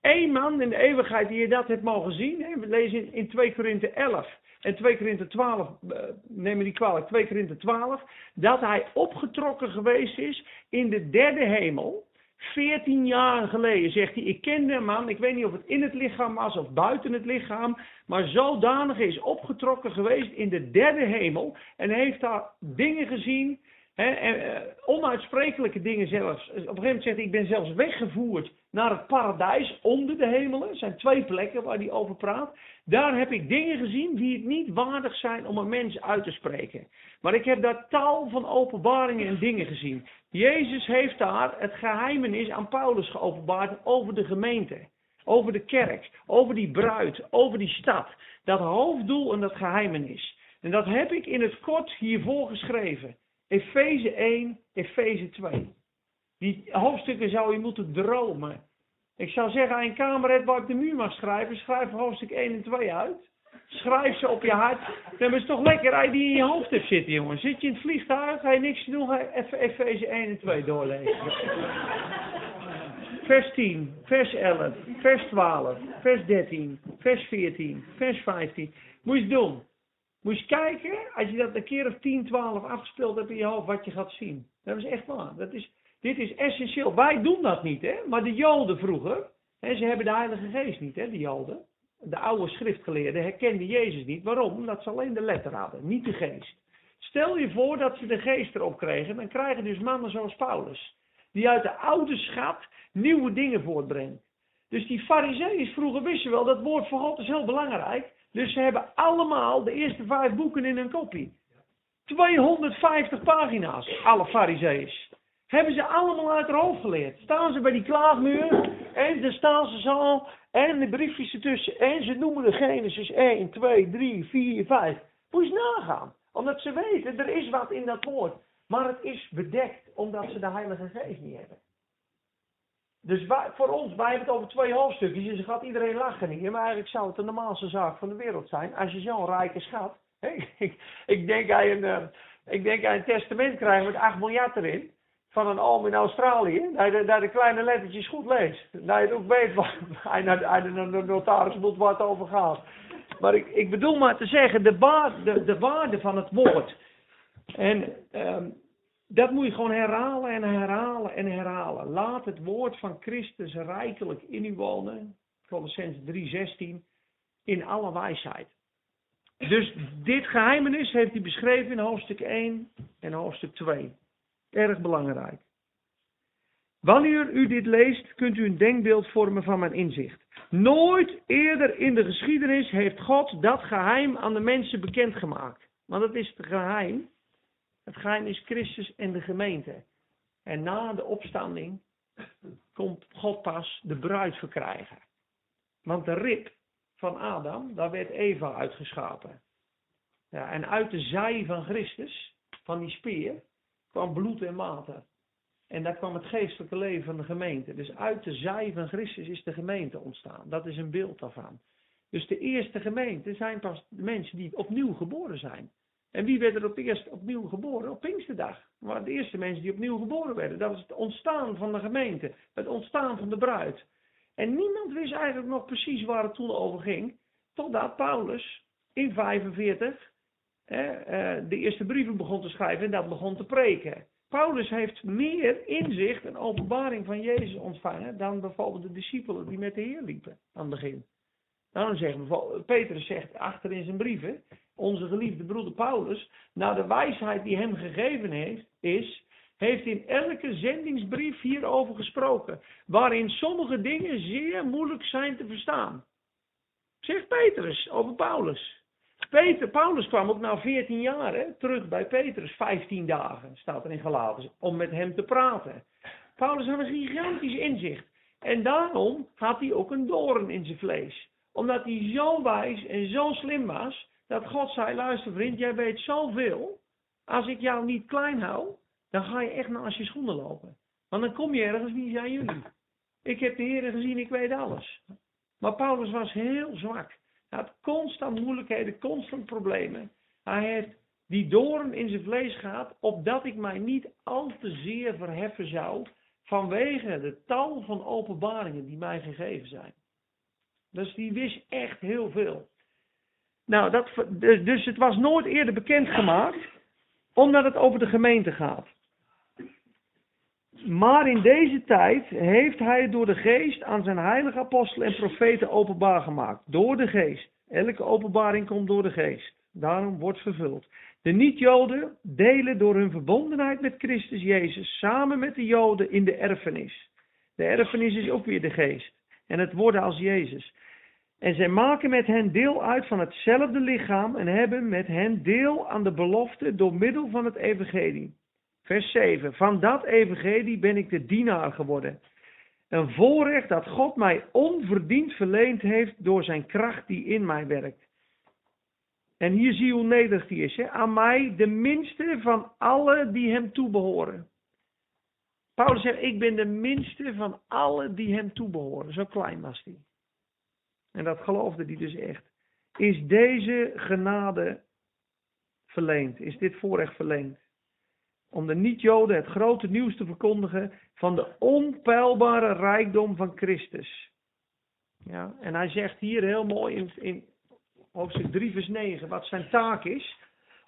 één man in de eeuwigheid die je dat hebt mogen zien, we lezen in, in 2 Korinthe 11 en 2 Korinthe 12, eh, neem niet kwalijk, 2 Korinthe 12, dat hij opgetrokken geweest is in de derde hemel. 14 jaar geleden zegt hij, ik kende een man, ik weet niet of het in het lichaam was of buiten het lichaam, maar zodanig is opgetrokken geweest in de derde hemel en heeft daar dingen gezien, en, eh, onuitsprekelijke dingen zelfs. Op een gegeven moment zegt hij, ik ben zelfs weggevoerd naar het paradijs onder de hemelen. Er zijn twee plekken waar hij over praat. Daar heb ik dingen gezien die het niet waardig zijn om een mens uit te spreken. Maar ik heb daar tal van openbaringen en dingen gezien. Jezus heeft daar het geheimenis aan Paulus geopenbaard over de gemeente. Over de kerk, over die bruid, over die stad. Dat hoofddoel en dat geheimenis. En dat heb ik in het kort hiervoor geschreven. Efeze 1, Efeze 2. Die hoofdstukken zou je moeten dromen. Ik zou zeggen, je een kamer hebt waar op de muur mag schrijven, schrijf hoofdstuk 1 en 2 uit. Schrijf ze op je hart. Dan is het toch lekker als je die in je hoofd hebt zitten, jongen. Zit je in het vliegtuig, ga je niks te doen, ga je even Efeze 1 en 2 doorlezen. Vers 10, vers 11, vers 12, vers 13, vers 14, vers 15. Moet je eens doen. Moet je kijken, als je dat een keer of 10, 12 afgespeeld hebt in je hoofd, wat je gaat zien. Dat is echt waar. Dat is, dit is essentieel. Wij doen dat niet, hè. Maar de Joden vroeger, hè, ze hebben de Heilige Geest niet, hè, de Joden. De oude schriftgeleerden herkenden Jezus niet. Waarom? Omdat ze alleen de letter hadden, niet de geest. Stel je voor dat ze de geest erop kregen, dan krijgen dus mannen zoals Paulus. Die uit de oude schat nieuwe dingen voortbrengt. Dus die fariseeën vroeger wisten wel, dat woord van God is heel belangrijk. Dus ze hebben allemaal de eerste vijf boeken in hun kopie. 250 pagina's, alle fariseeën. Hebben ze allemaal uit haar hoofd geleerd. Staan ze bij die klaagmuur en dan staan ze zo en de briefjes ertussen en ze noemen de Genesis 1, 2, 3, 4, 5. Moet je nagaan. Omdat ze weten, er is wat in dat woord. Maar het is bedekt omdat ze de Heilige Geest niet hebben. Dus voor ons, wij hebben het over twee hoofdstukjes, dus gaat iedereen lachen hier. Maar eigenlijk zou het de normaalste zaak van de wereld zijn. Als je zo'n rijke schat. [LAUGHS] ik, ik, denk aan een, uh, ik denk aan een testament krijgen met 8 miljard erin. Van een oom in Australië. Dat je, dat de kleine lettertjes goed leest. Dat je ook weet waar [LAUGHS] hij naar de, de notaris moet wat over gaat. Maar ik, ik bedoel maar te zeggen, de, de, de waarde van het woord. En um, dat moet je gewoon herhalen en herhalen en herhalen. Laat het woord van Christus rijkelijk in u wonen. Colossens 3:16 in alle wijsheid. Dus dit geheimenis heeft hij beschreven in hoofdstuk 1 en hoofdstuk 2. Erg belangrijk. Wanneer u dit leest, kunt u een denkbeeld vormen van mijn inzicht. Nooit eerder in de geschiedenis heeft God dat geheim aan de mensen bekendgemaakt. Want dat is het geheim het geheim is Christus en de gemeente. En na de opstanding komt God pas de bruid verkrijgen. Want de rib van Adam, daar werd Eva uitgeschapen. Ja, en uit de zij van Christus, van die speer, kwam bloed en water. En daar kwam het geestelijke leven van de gemeente. Dus uit de zij van Christus is de gemeente ontstaan. Dat is een beeld daarvan. Dus de eerste gemeente zijn pas de mensen die opnieuw geboren zijn. En wie werd er op eerst opnieuw geboren? Op Pinksterdag. Maar de eerste mensen die opnieuw geboren werden. Dat was het ontstaan van de gemeente. Het ontstaan van de bruid. En niemand wist eigenlijk nog precies waar het toen over ging. Totdat Paulus in 45 eh, de eerste brieven begon te schrijven en dat begon te preken. Paulus heeft meer inzicht en openbaring van Jezus ontvangen dan bijvoorbeeld de discipelen die met de Heer liepen aan het begin. Dan zegt Petrus zegt achter in zijn brieven, onze geliefde broeder Paulus, naar de wijsheid die hem gegeven heeft, is, heeft in elke zendingsbrief hierover gesproken, waarin sommige dingen zeer moeilijk zijn te verstaan. Zegt Petrus over Paulus. Peter, Paulus kwam ook na 14 jaar terug bij Petrus, 15 dagen, staat er in Galaten, om met hem te praten. Paulus had een gigantisch inzicht. En daarom had hij ook een doorn in zijn vlees. Omdat hij zo wijs en zo slim was, dat God zei, luister vriend, jij weet zoveel. Als ik jou niet klein hou, dan ga je echt naast je schoenen lopen. Want dan kom je ergens, wie zijn jullie? Ik heb de Heer gezien, ik weet alles. Maar Paulus was heel zwak. Hij had constant moeilijkheden, constant problemen. Hij heeft die doorn in zijn vlees gehad, opdat ik mij niet al te zeer verheffen zou vanwege de tal van openbaringen die mij gegeven zijn. Dus die wist echt heel veel. Nou, dat, dus, dus het was nooit eerder bekendgemaakt, omdat het over de gemeente gaat. Maar in deze tijd heeft hij het door de geest aan zijn heilige apostelen en profeten openbaar gemaakt. Door de geest. Elke openbaring komt door de geest. Daarom wordt vervuld. De niet-Joden delen door hun verbondenheid met Christus Jezus samen met de Joden in de erfenis. De erfenis is ook weer de geest. En het worden als Jezus. En zij maken met hen deel uit van hetzelfde lichaam en hebben met hen deel aan de belofte door middel van het evangelie. Vers 7. Van dat evangelie ben ik de dienaar geworden. Een voorrecht dat God mij onverdiend verleend heeft door zijn kracht die in mij werkt. En hier zie je hoe nederig die is. Hè? Aan mij de minste van alle die hem toebehoren. Paulus zegt, ik ben de minste van alle die hem toebehoren. Zo klein was hij. En dat geloofde hij dus echt. Is deze genade verleend? Is dit voorrecht verleend? Om de niet-Joden het grote nieuws te verkondigen van de onpeilbare rijkdom van Christus. Ja, en hij zegt hier heel mooi in, in hoofdstuk 3 vers 9 wat zijn taak is.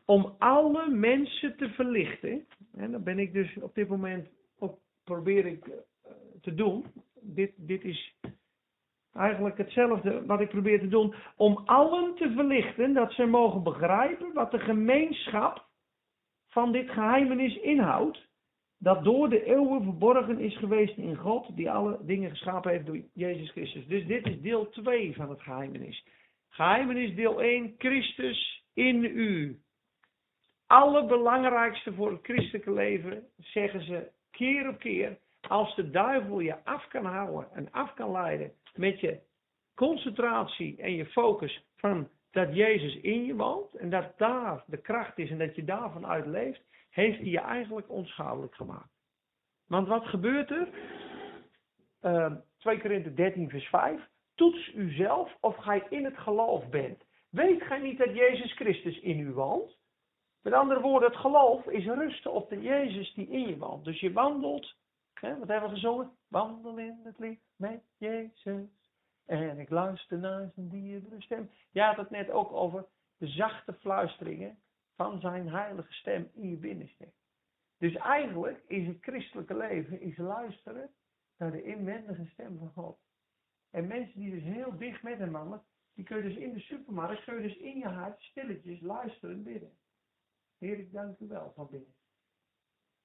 Om alle mensen te verlichten. En dat ben ik dus op dit moment ook probeer ik eh, te doen. Dit, dit is eigenlijk hetzelfde wat ik probeer te doen. Om allen te verlichten dat ze mogen begrijpen wat de gemeenschap van dit geheimenis inhoudt. Dat door de eeuwen verborgen is geweest in God, die alle dingen geschapen heeft door Jezus Christus. Dus dit is deel 2 van het geheimenis. Geheimenis deel 1, Christus in u. Allerbelangrijkste voor het christelijke leven, zeggen ze keer op keer, als de duivel je af kan houden en af kan leiden met je concentratie en je focus van dat Jezus in je woont en dat daar de kracht is en dat je daarvan uit leeft, heeft hij je eigenlijk onschadelijk gemaakt. Want wat gebeurt er? Uh, 2 Korinthe 13 vers 5. Toets uzelf of gij in het geloof bent. Weet gij niet dat Jezus Christus in u woont? Met andere woorden, het geloof is rusten op de Jezus die in je woont. Dus je wandelt, wat hebben we gezongen? Wandel in het licht met Jezus. En ik luister naar zijn dierbare stem. Je had het net ook over de zachte fluisteringen van zijn heilige stem in je binnenste. Dus eigenlijk is het christelijke leven is luisteren naar de inwendige stem van God. En mensen die dus heel dicht met hem wandelen, die kun je dus in de supermarkt, kun je dus in je hart stilletjes luisteren bidden. Heer, ik dank u wel van binnen.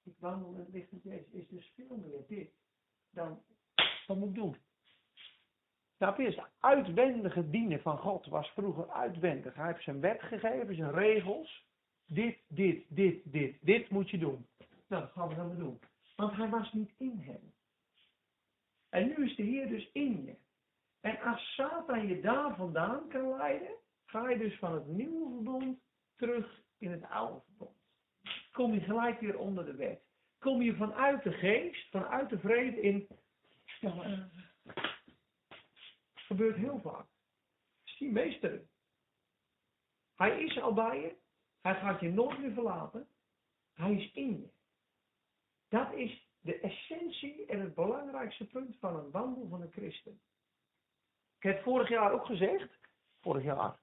Ik wandel het licht Jezus. Is dus veel meer dit dan wat moet doen. Nou, eerst de uitwendige dienen van God was vroeger uitwendig. Hij heeft zijn wet gegeven, zijn regels. Dit, dit, dit, dit, dit moet je doen. Nou, dat gaan we dan doen. Want hij was niet in hem. En nu is de Heer dus in je. En als Satan je daar vandaan kan leiden, ga je dus van het nieuwe verbond terug in het oude verbond. Kom je gelijk weer onder de wet. Kom je vanuit de geest, vanuit de vrede in. Ja, uh, gebeurt heel vaak. Zie meester. Hij is al bij je. Hij gaat je nooit meer verlaten. Hij is in je. Dat is de essentie en het belangrijkste punt van een wandel van een christen. Ik heb vorig jaar ook gezegd, vorig jaar,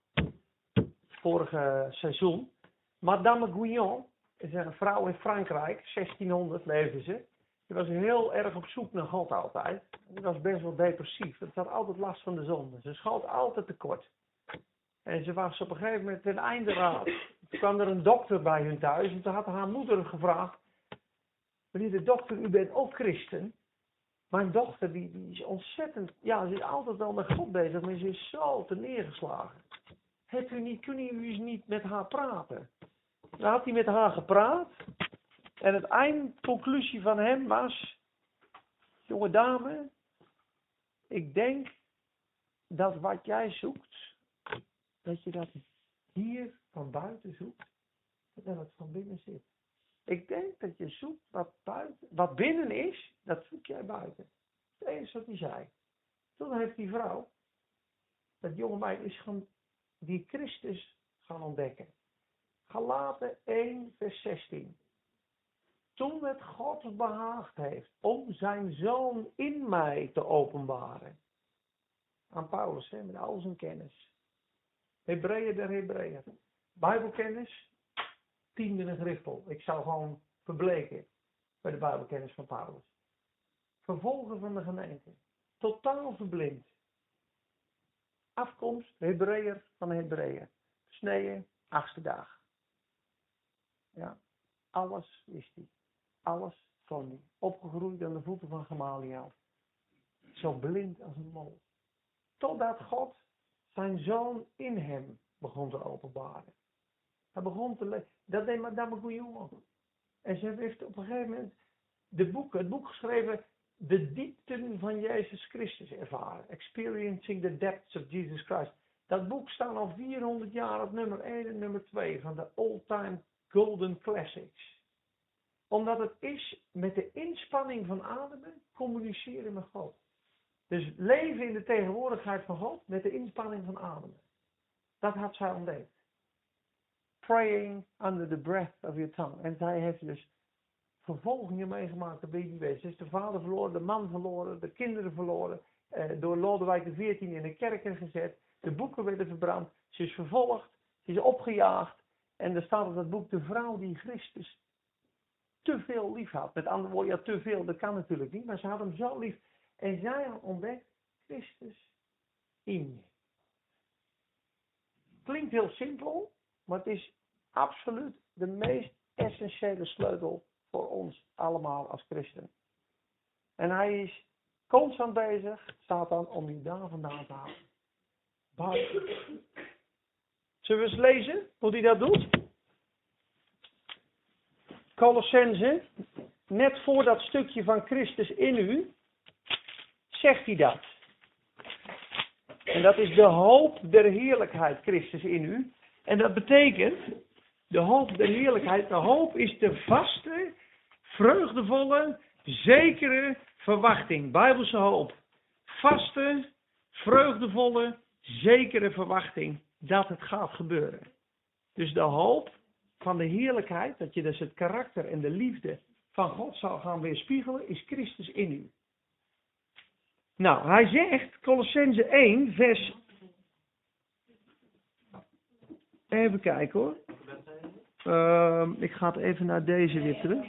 vorige seizoen, Madame Guyon een vrouw in Frankrijk, 1600 leefde ze. Die was heel erg op zoek naar God altijd. Die was best wel depressief. Ze had altijd last van de zonde. Ze schoot altijd tekort. En ze was op een gegeven moment ten einde raad. Toen kwam er een dokter bij hun thuis. En toen had haar moeder gevraagd. Meneer de dokter, u bent ook christen. Mijn dochter die, die is ontzettend, ja, ze is altijd wel met God bezig, maar ze is zo te neergeslagen. Hebt u niet, kunnen u eens niet met haar praten? Dan had hij met haar gepraat. En het eindconclusie van hem was, jonge dame, ik denk dat wat jij zoekt, dat je dat hier van buiten zoekt, dat het van binnen zit. Ik denk dat je zoekt wat, buiten, wat binnen is, dat zoek jij buiten. Dat is wat hij zei. Toen heeft die vrouw, dat jonge meid, is gaan, die Christus gaan ontdekken. Galaten 1, vers 16. Toen het God behaagd heeft om zijn zoon in mij te openbaren. Aan Paulus, hè, met al zijn kennis. Hebreeën der Hebreeën. Bijbelkennis, tiende griffel. Ik zou gewoon verbleken bij de Bijbelkennis van Paulus. Vervolgen van de gemeente. Totaal verblind. Afkomst, Hebreeër van Hebreeën. Sneeën, achtste dag. Ja, alles wist hij. Alles van hij. Opgegroeid aan de voeten van Gamaliel. Zo blind als een mol. Totdat God zijn zoon in hem begon te openbaren. Hij begon te lezen. Dat deed Madame Gouillon En ze heeft op een gegeven moment de boek, het boek geschreven, De diepten van Jezus Christus ervaren. Experiencing the depths of Jesus Christ. Dat boek staat al 400 jaar op nummer 1 en nummer 2 van de all-time Golden Classics. Omdat het is met de inspanning van ademen communiceren met God. Dus leven in de tegenwoordigheid van God met de inspanning van ademen. Dat had zij ontdekt. Praying under the breath of your tongue. En zij heeft dus vervolgingen meegemaakt op die Ze is de vader verloren, de man verloren, de kinderen verloren. Eh, door Lodewijk XIV in de kerken gezet. De boeken werden verbrand. Ze is vervolgd. Ze is opgejaagd. En er staat op dat boek de vrouw die Christus te veel lief had. Met andere woorden, ja, te veel, dat kan natuurlijk niet. Maar ze had hem zo lief. En zij had ontdekt Christus in je. Klinkt heel simpel, maar het is absoluut de meest essentiële sleutel voor ons allemaal als christen. En hij is constant bezig, Satan, om je daar vandaan te halen. Zullen we eens lezen hoe hij dat doet? Colossense, net voor dat stukje van Christus in u, zegt hij dat. En dat is de hoop der heerlijkheid, Christus in u. En dat betekent, de hoop der heerlijkheid, de hoop is de vaste, vreugdevolle, zekere verwachting. Bijbelse hoop. Vaste, vreugdevolle, zekere verwachting dat het gaat gebeuren. Dus de hoop van de heerlijkheid, dat je dus het karakter en de liefde van God zal gaan weerspiegelen, is Christus in u. Nou, hij zegt, Colossense 1, vers. Even kijken hoor. Uh, ik ga het even naar deze weer terug.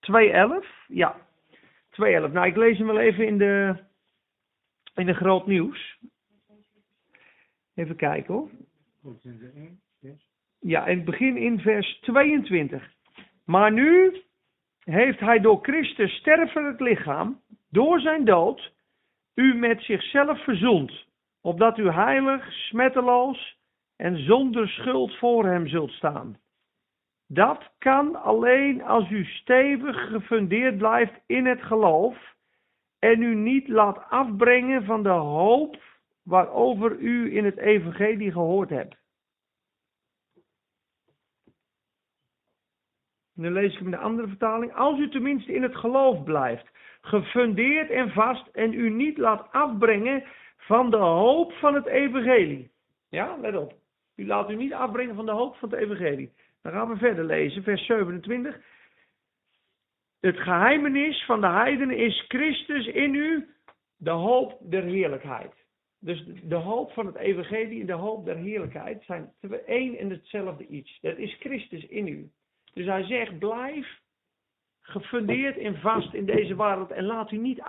2.11, ja. 2.11. Nou, ik lees hem wel even in de, in de groot nieuws. Even kijken hoor. Ja, en het begin in vers 22. Maar nu heeft hij door Christus sterfelijk lichaam, door zijn dood, u met zichzelf verzoend, opdat u heilig, smetteloos en zonder schuld voor hem zult staan. Dat kan alleen als u stevig gefundeerd blijft in het geloof en u niet laat afbrengen van de hoop waarover u in het evangelie gehoord hebt. Nu lees ik hem in de andere vertaling. Als u tenminste in het geloof blijft, gefundeerd en vast en u niet laat afbrengen van de hoop van het evangelie. Ja, let op. U laat u niet afbrengen van de hoop van het evangelie. Dan gaan we verder lezen, vers 27. Het geheimenis van de heidenen is Christus in u, de hoop der heerlijkheid. Dus de hoop van het evangelie en de hoop der heerlijkheid zijn één en hetzelfde iets. Dat is Christus in u. Dus hij zegt, blijf gefundeerd en vast in deze wereld en laat u niet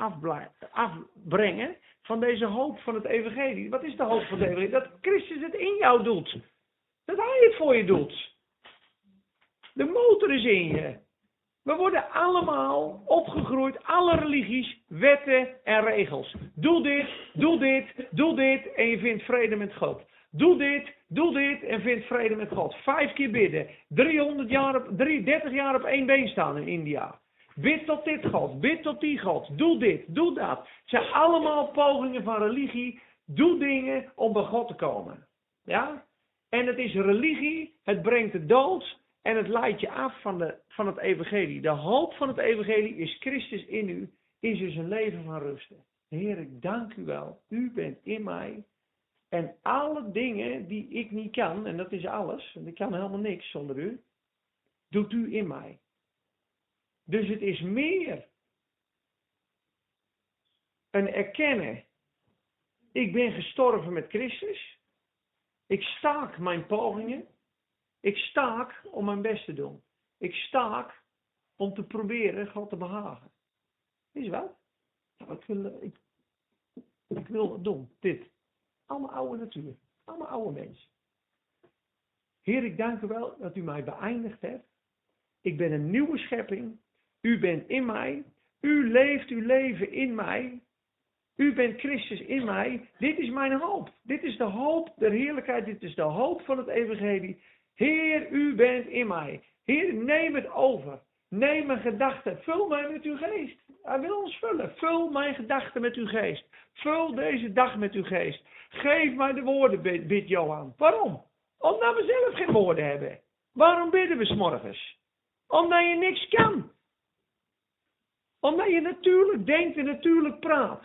afbrengen van deze hoop van het evangelie. Wat is de hoop van het evangelie? Dat Christus het in jou doet. Dat hij het voor je doet. De motor is in je. We worden allemaal opgegroeid, alle religies, wetten en regels. Doe dit, doe dit, doe dit en je vindt vrede met God. Doe dit, doe dit en vind vrede met God. Vijf keer bidden. 300 jaar op, 30 jaar op één been staan in India. Bid tot dit God, bid tot die God. Doe dit, doe dat. Het zijn allemaal pogingen van religie. Doe dingen om bij God te komen. Ja? En het is religie, het brengt de dood en het leidt je af van, de, van het evangelie. De hoop van het evangelie is Christus in u, is dus een leven van rusten. Heer, ik dank u wel. U bent in mij. En alle dingen die ik niet kan, en dat is alles, en ik kan helemaal niks zonder u, doet u in mij. Dus het is meer een erkennen. Ik ben gestorven met Christus. Ik staak mijn pogingen. Ik staak om mijn best te doen. Ik staak om te proberen God te behagen. Is wat? Nou, ik wil, ik, ik wil doen, dit. Allemaal oude natuur. Allemaal oude mensen. Heer, ik dank u wel dat u mij beëindigd hebt. Ik ben een nieuwe schepping. U bent in mij. U leeft uw leven in mij. U bent Christus in mij. Dit is mijn hoop. Dit is de hoop der heerlijkheid. Dit is de hoop van het evangelie. Heer, u bent in mij. Heer, neem het over. Neem mijn gedachten. Vul mij met uw geest. Hij wil ons vullen. Vul mijn gedachten met uw geest. Vul deze dag met uw geest. Geef mij de woorden, bid Johan. Waarom? Omdat we zelf geen woorden hebben. Waarom bidden we s'morgens? Omdat je niks kan. Omdat je natuurlijk denkt en natuurlijk praat.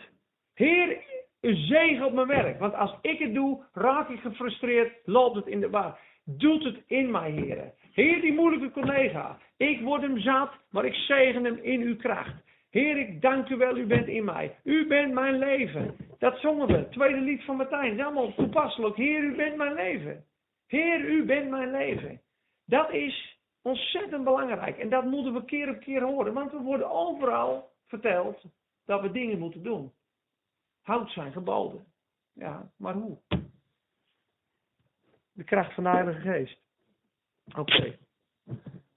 Heer, zegen op mijn werk. Want als ik het doe, raak ik gefrustreerd, loopt het in de war. Doet het in mij, heren. Heer, die moeilijke collega. Ik word hem zat, maar ik zegen hem in uw kracht. Heer, ik dank u wel, u bent in mij. U bent mijn leven. Dat zongen we. Tweede lied van Martijn. Is allemaal toepasselijk. Heer, u bent mijn leven. Heer, u bent mijn leven. Dat is ontzettend belangrijk. En dat moeten we keer op keer horen. Want we worden overal verteld dat we dingen moeten doen. Houd zijn geboden. Ja, maar hoe? De kracht van de Heilige Geest. Oké.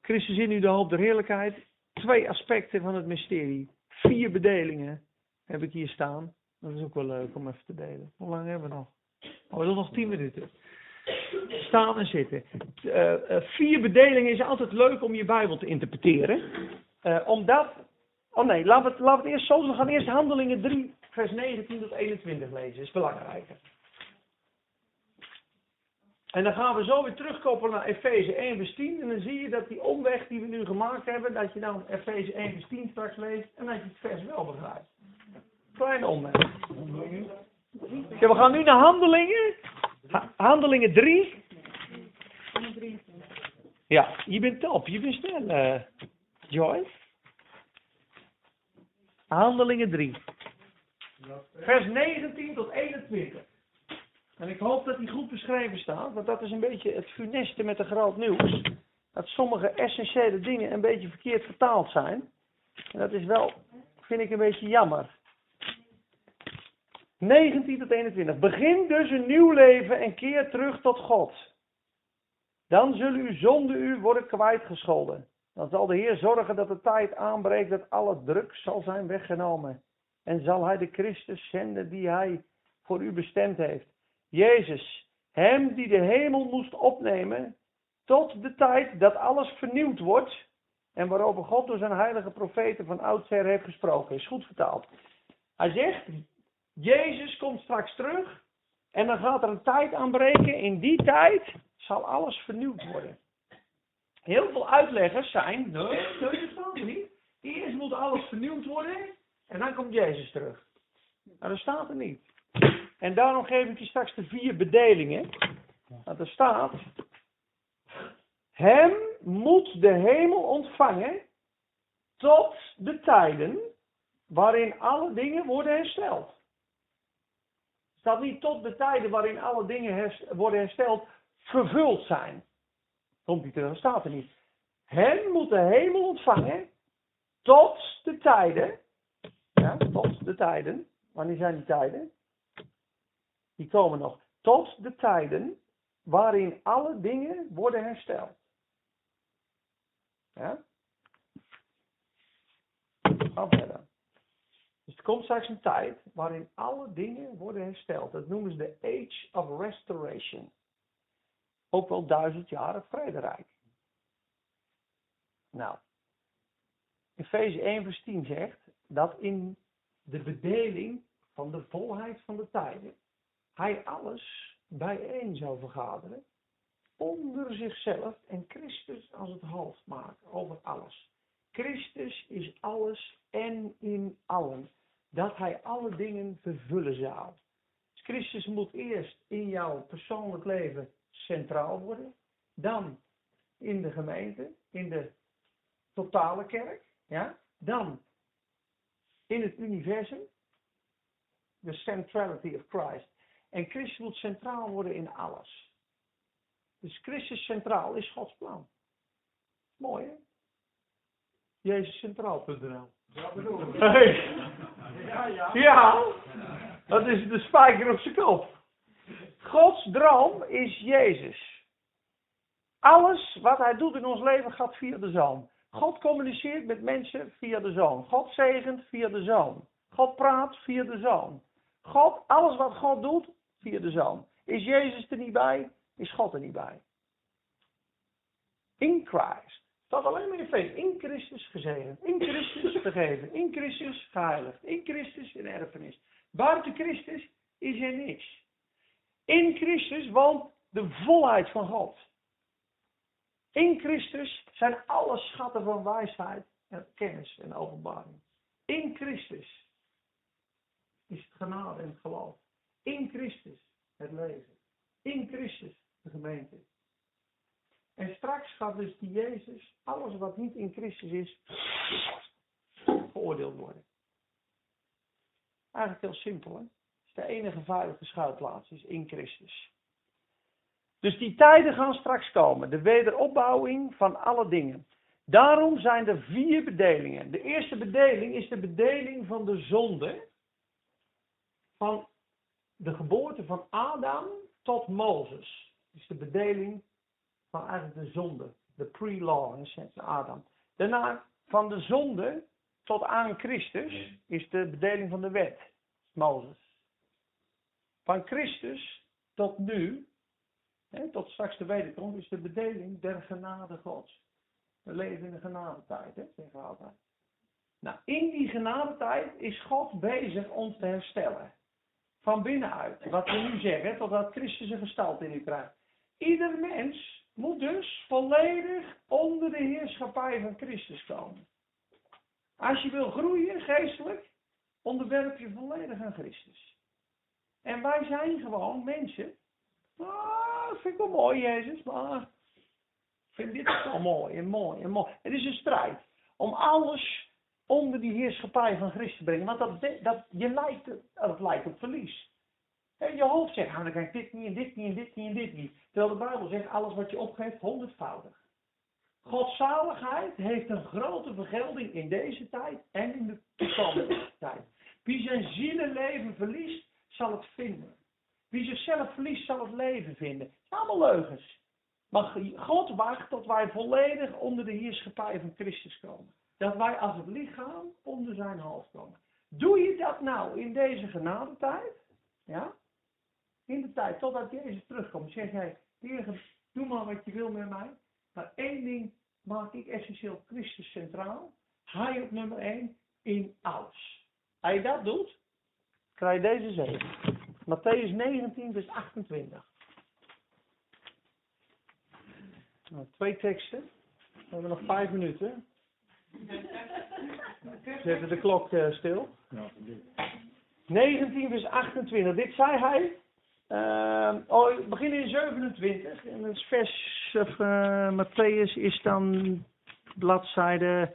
Christus in u de hoop der heerlijkheid. Twee aspecten van het mysterie. Vier bedelingen heb ik hier staan. Dat is ook wel leuk om even te delen. Hoe lang hebben we nog? Oh, we hebben nog tien minuten. Staan en zitten. Uh, uh, vier bedelingen is altijd leuk om je Bijbel te interpreteren. Uh, omdat. Oh nee, laten we, het, laten het eerst zo. We gaan eerst handelingen 3, vers 19 tot 21 lezen. Dat is belangrijker. En dan gaan we zo weer terugkoppelen naar Efeze 1 vers 10. En dan zie je dat die omweg die we nu gemaakt hebben, dat je dan Efeze 1 vers 10 straks leest en dat je het vers wel begrijpt. Kleine omweg. We gaan nu naar handelingen. Ha handelingen 3. Ja, je bent top. Je bent snel, uh, Joyce. Handelingen 3. Vers 19 tot 21. En ik hoop dat die goed beschreven staat, want dat is een beetje het funeste met de groot nieuws. Dat sommige essentiële dingen een beetje verkeerd vertaald zijn. En dat is wel, vind ik, een beetje jammer. 19 tot 21. Begin dus een nieuw leven en keer terug tot God. Dan zullen uw zonden u worden kwijtgescholden. Dan zal de Heer zorgen dat de tijd aanbreekt dat alle druk zal zijn weggenomen. En zal hij de Christus zenden die hij voor u bestemd heeft. Jezus, hem die de hemel moest opnemen, tot de tijd dat alles vernieuwd wordt en waarover God door zijn heilige profeten van oudsher heeft gesproken. Is goed vertaald. Hij zegt, Jezus komt straks terug en dan gaat er een tijd aanbreken. In die tijd zal alles vernieuwd worden. Heel veel uitleggers zijn, nee, dat staat er niet. Eerst moet alles vernieuwd worden en dan komt Jezus terug. Maar dat staat er niet. En daarom geef ik je straks de vier bedelingen. Want er staat, hem moet de hemel ontvangen tot de tijden waarin alle dingen worden hersteld. Er staat niet tot de tijden waarin alle dingen worden hersteld vervuld zijn. Komt die terug, staat er niet. Hem moet de hemel ontvangen tot de tijden. Ja, tot de tijden. Wanneer zijn die tijden? Die komen nog. Tot de tijden waarin alle dingen worden hersteld. Ja? Ga verder. Dus er komt straks een tijd waarin alle dingen worden hersteld. Dat noemen ze de Age of Restoration. Ook wel duizend jaren vrederijk. Nou, Efeze 1 vers 10 zegt dat in de bedeling van de volheid van de tijden hij alles bijeen zou vergaderen, onder zichzelf en Christus als het hoofd maken over alles. Christus is alles en in allen, dat hij alle dingen vervullen zou. Dus Christus moet eerst in jouw persoonlijk leven centraal worden, dan in de gemeente, in de totale kerk, ja? dan in het universum, the centrality of Christ. En Christus moet centraal worden in alles. Dus Christus centraal is Gods plan. Mooi hè? JezusCentraal.nl Ja, bedoel Hey. Ja, ja. Ja, dat is de spijker op zijn kop. Gods droom is Jezus. Alles wat hij doet in ons leven gaat via de Zoon. God communiceert met mensen via de Zoon. God zegent via de Zoon. God praat via de Zoon. God, alles wat God doet, via de Zoon. Is Jezus er niet bij, is God er niet bij. In Christ. Staat alleen maar in feest. In Christus gezegend. In Christus [LAUGHS] vergeven. In Christus geheiligd. In Christus in erfenis. Buiten Christus is er niks. In Christus woont de volheid van God. In Christus zijn alle schatten van wijsheid en kennis en openbaring. In Christus is het genade en het geloof. In Christus het leven. In Christus de gemeente. En straks gaat dus die Jezus, alles wat niet in Christus is, veroordeeld worden. Eigenlijk heel simpel, hè? Het is de enige veilige schuilplaats, is in Christus. Dus die tijden gaan straks komen, de wederopbouwing van alle dingen. Daarom zijn er vier bedelingen. De eerste bedeling is de bedeling van de zonde, van de geboorte van Adam tot Mozes. Is de bedeling van eigenlijk de zonde, de pre-law, in Adam. Daarna van de zonde tot aan Christus is de bedeling van de wet, Mozes. Van Christus tot nu, hè, tot straks de wederkomst, is de bedeling der genade Gods. We leven in de genadetijd, hè, zeggen we altijd. Nou, in die genadetijd is God bezig ons te herstellen. Van binnenuit. Wat we nu zeggen, totdat Christus een gestalte in u krijgt. Ieder mens moet dus volledig onder de heerschappij van Christus komen. Als je wil groeien geestelijk, onderwerp je volledig aan Christus. En wij zijn gewoon mensen. Ah, vind ik wel mooi, Jezus, maar ik vind dit wel mooi en mooi en mooi. Het is een strijd om alles onder die heerschappij van Christus brengen. Want dat, dat, je lijkt, dat lijkt op verlies. En je hoofd zegt, nou, dan kan ik dit niet en dit niet en dit niet en dit niet. Terwijl de Bijbel zegt, alles wat je opgeeft, honderdvoudig. Godzaligheid heeft een grote vergelding in deze tijd en in de toekomstige [CLEARS THROAT] tijd. Wie zijn zielenleven verliest, zal het vinden. Wie zichzelf verliest, zal het leven vinden. Het zijn allemaal leugens. Maar God wacht tot wij volledig onder de heerschappij van Christus komen. Dat wij als het lichaam onder zijn hoofd komen. Doe je dat nou in deze genadetijd? Ja? In de tijd totdat Jezus terugkomt. Zeg jij, Heer, doe maar wat je wil met mij. Maar één ding maak ik essentieel Christus centraal. Hij op nummer één in alles. Als je dat doet, krijg je deze zegen. Matthäus 19, vers 28. Nou, twee teksten. We hebben nog vijf minuten. Zetten de klok uh, stil. 19 vers 28. Dit zei hij. Uh, oh, we beginnen in 27. En het vers of uh, Matthäus is dan bladzijde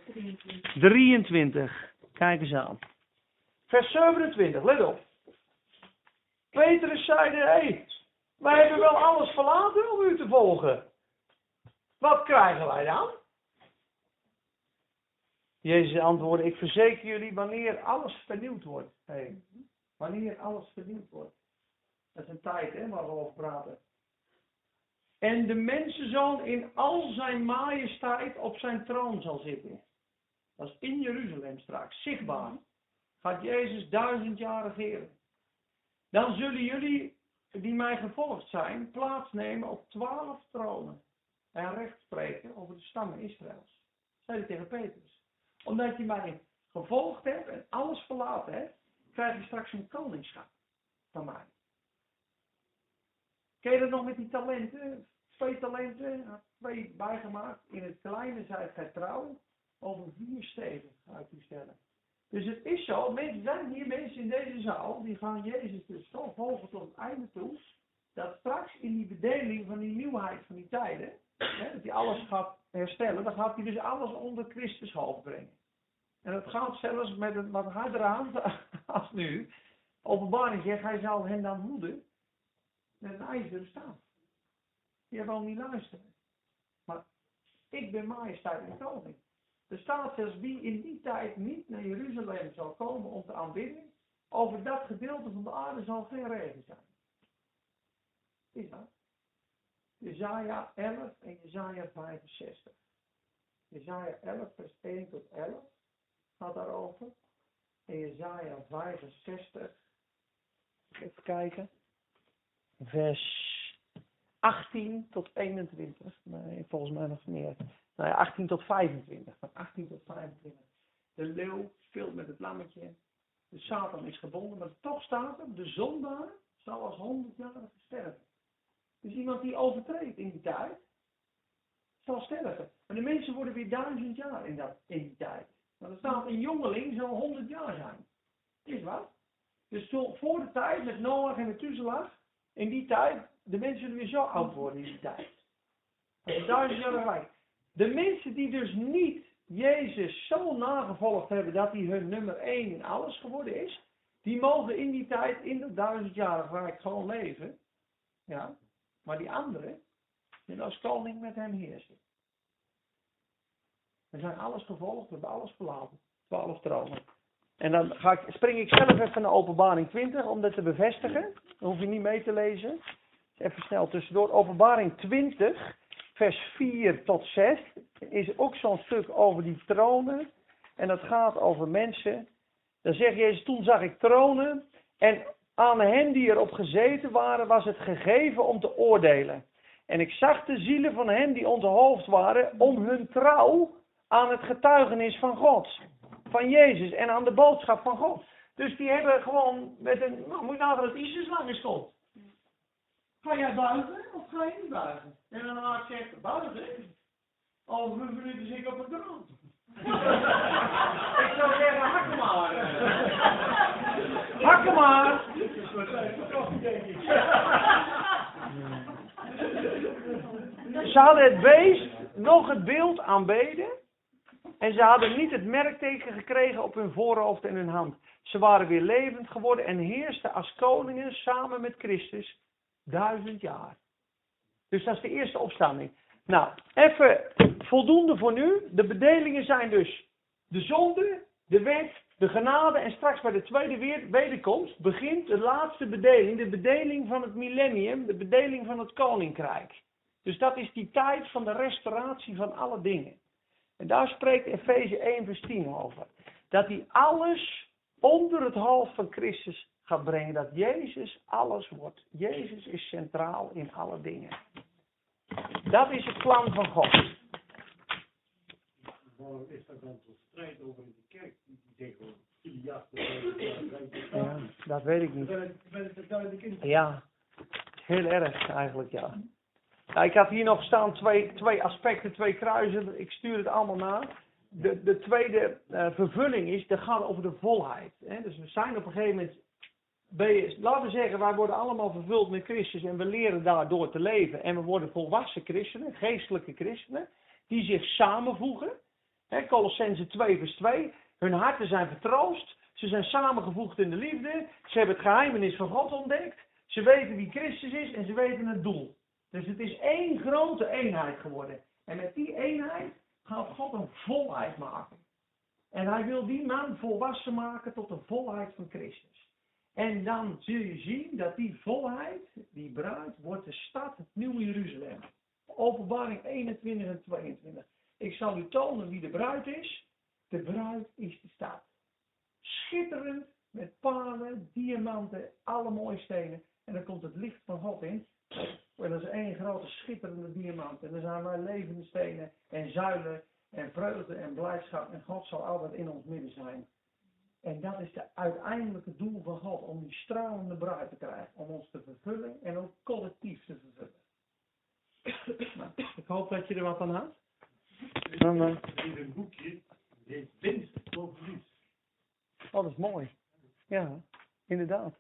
23. Kijk eens aan. Vers 27, let op. Petrus zeide, hé, hey, wij hebben wel alles verlaten om u te volgen. Wat krijgen wij dan? Jezus antwoordde, ik verzeker jullie, wanneer alles vernieuwd wordt. Hey, wanneer alles vernieuwd wordt. Dat is een tijd, hè, waar we over praten. En de mensenzoon in al zijn majesteit op zijn troon zal zitten. Dat is in Jeruzalem straks, zichtbaar. Gaat Jezus duizend jaar regeren. Dan zullen jullie, die mij gevolgd zijn, plaatsnemen op twaalf tronen. En recht spreken over de stammen Israëls. Zei hij tegen Petrus. Omdat je mij gevolgd hebt en alles verlaten hebt, krijg je straks een koningschap van mij. Ken je dat nog met die talenten? Twee talenten, twee bijgemaakt. In het kleine zijt gij trouw. Over vier steden ik u stellen. Dus het is zo, mensen zijn hier mensen in deze zaal, die gaan Jezus dus zo volgen tot het einde toe, dat straks in die bedeling van die nieuwheid van die tijden, dat hij alles gaat herstellen, dan gaat hij dus alles onder Christus hoofd brengen. En het gaat zelfs met een wat harder aan [LAUGHS] als nu. Openbaring zegt, hij zal hen dan hoeden met een ijzeren staaf. Je wil niet luisteren. Maar ik ben majesteit en koning. Er staat zelfs wie in die tijd niet naar Jeruzalem zal komen om te aanbidden, over dat gedeelte van de aarde zal geen regen zijn. Is dat? Jezaja 11 en Jezaja 65. Jezaja 11 vers 1 tot 11 gaat daarover. En Jezaja 65. Even kijken. Vers 18 tot 21. Nee, volgens mij nog meer. Nou ja, 18 tot 25. Van 18 tot 25. De leeuw speelt met het lammetje. De Satan is gebonden, maar toch staat er, de zondaar zal als honderdjarige sterven. Dus iemand die overtreedt in die tijd, zal sterven. Maar de mensen worden weer duizend jaar in, dat, in die tijd. Maar er staat een jongeling zal honderd jaar zijn. Is wat? Dus voor de tijd met Noach en Methuselah, in die tijd, de mensen weer zo oud worden in die tijd. Dat is duizend jaar gelijk. De mensen die dus niet Jezus zo nagevolgd hebben dat hij hun nummer één in alles geworden is, die mogen in die tijd, in dat duizendjarige rijk gewoon leven. Ja. Maar die anderen, die als koning met hem heersen. We zijn alles gevolgd, we hebben alles verlaten. Twaalf tronen. En dan ga ik, spring ik zelf even naar openbaring 20 om dat te bevestigen. Dan hoef je niet mee te lezen. Even snel tussendoor. Openbaring 20, vers 4 tot 6 is ook zo'n stuk over die tronen. En dat gaat over mensen. Dan zegt Jezus, toen zag ik tronen. En aan hen die erop gezeten waren, was het gegeven om te oordelen. En ik zag de zielen van hen die onze hoofd waren, om hun trouw aan het getuigenis van God. Van Jezus en aan de boodschap van God. Dus die hebben gewoon met een, nou moet je nagaan dat Isis lang is komt. Ga jij buigen of ga je niet buigen? En dan ik zeggen, buigen? Over vijf minuten zit ik op de grond. [LAUGHS] ik zou zeggen, hakken maar. [LAUGHS] hakken maar. Ze hadden het beest nog het beeld aanbeden. En ze hadden niet het merkteken gekregen op hun voorhoofd en hun hand. Ze waren weer levend geworden en heersten als koningen samen met Christus duizend jaar. Dus dat is de eerste opstanding. Nou, even voldoende voor nu. De bedelingen zijn dus de zonde, de wet, de genade en straks bij de tweede wederkomst begint de laatste bedeling, de bedeling van het millennium, de bedeling van het koninkrijk. Dus dat is die tijd van de restauratie van alle dingen. En daar spreekt Efeze 1 vers 10 over. Dat hij alles onder het hoofd van Christus gaat brengen. Dat Jezus alles wordt. Jezus is centraal in alle dingen. Dat is het plan van God. Waarom is er dan zo'n strijd over in de kerk? Ja, dat weet ik niet. Ja, heel erg eigenlijk, ja. Nou, ik had hier nog staan twee, twee aspecten, twee kruisen. Ik stuur het allemaal na. De, de tweede eh, vervulling is, dat gaat over de volheid. Hè? Dus we zijn op een gegeven moment, laten we zeggen, wij worden allemaal vervuld met Christus en we leren daardoor te leven. En we worden volwassen christenen, geestelijke christenen, die zich samenvoegen. Hè? Colossense 2 vers 2. Hun harten zijn vertroost. Ze zijn samengevoegd in de liefde. Ze hebben het geheimenis van God ontdekt. Ze weten wie Christus is en ze weten het doel. Dus het is één grote eenheid geworden. En met die eenheid gaat God een volheid maken. En hij wil die man volwassen maken tot de volheid van Christus. En dan zul je zien dat die volheid, die bruid, wordt de stad, het nieuwe Jeruzalem. Openbaring 21 en 22. Ik zal u tonen wie de bruid is. De bruid is de stad. Schitterend met palen, diamanten, alle mooie stenen. En dan komt het licht van God in. En dat is één grote schitterende diamant. En dan zijn wij levende stenen en zuilen en vreugde en blijdschap. En God zal altijd in ons midden zijn. En dat is het uiteindelijke doel van God. Om die stralende bruid te krijgen. Om ons te vervullen en ook collectief te vervullen. Nou, ik hoop dat je er wat aan had. Dan, In een boekje, dit winst voor verlies. oh, dat is mooi. Ja, inderdaad.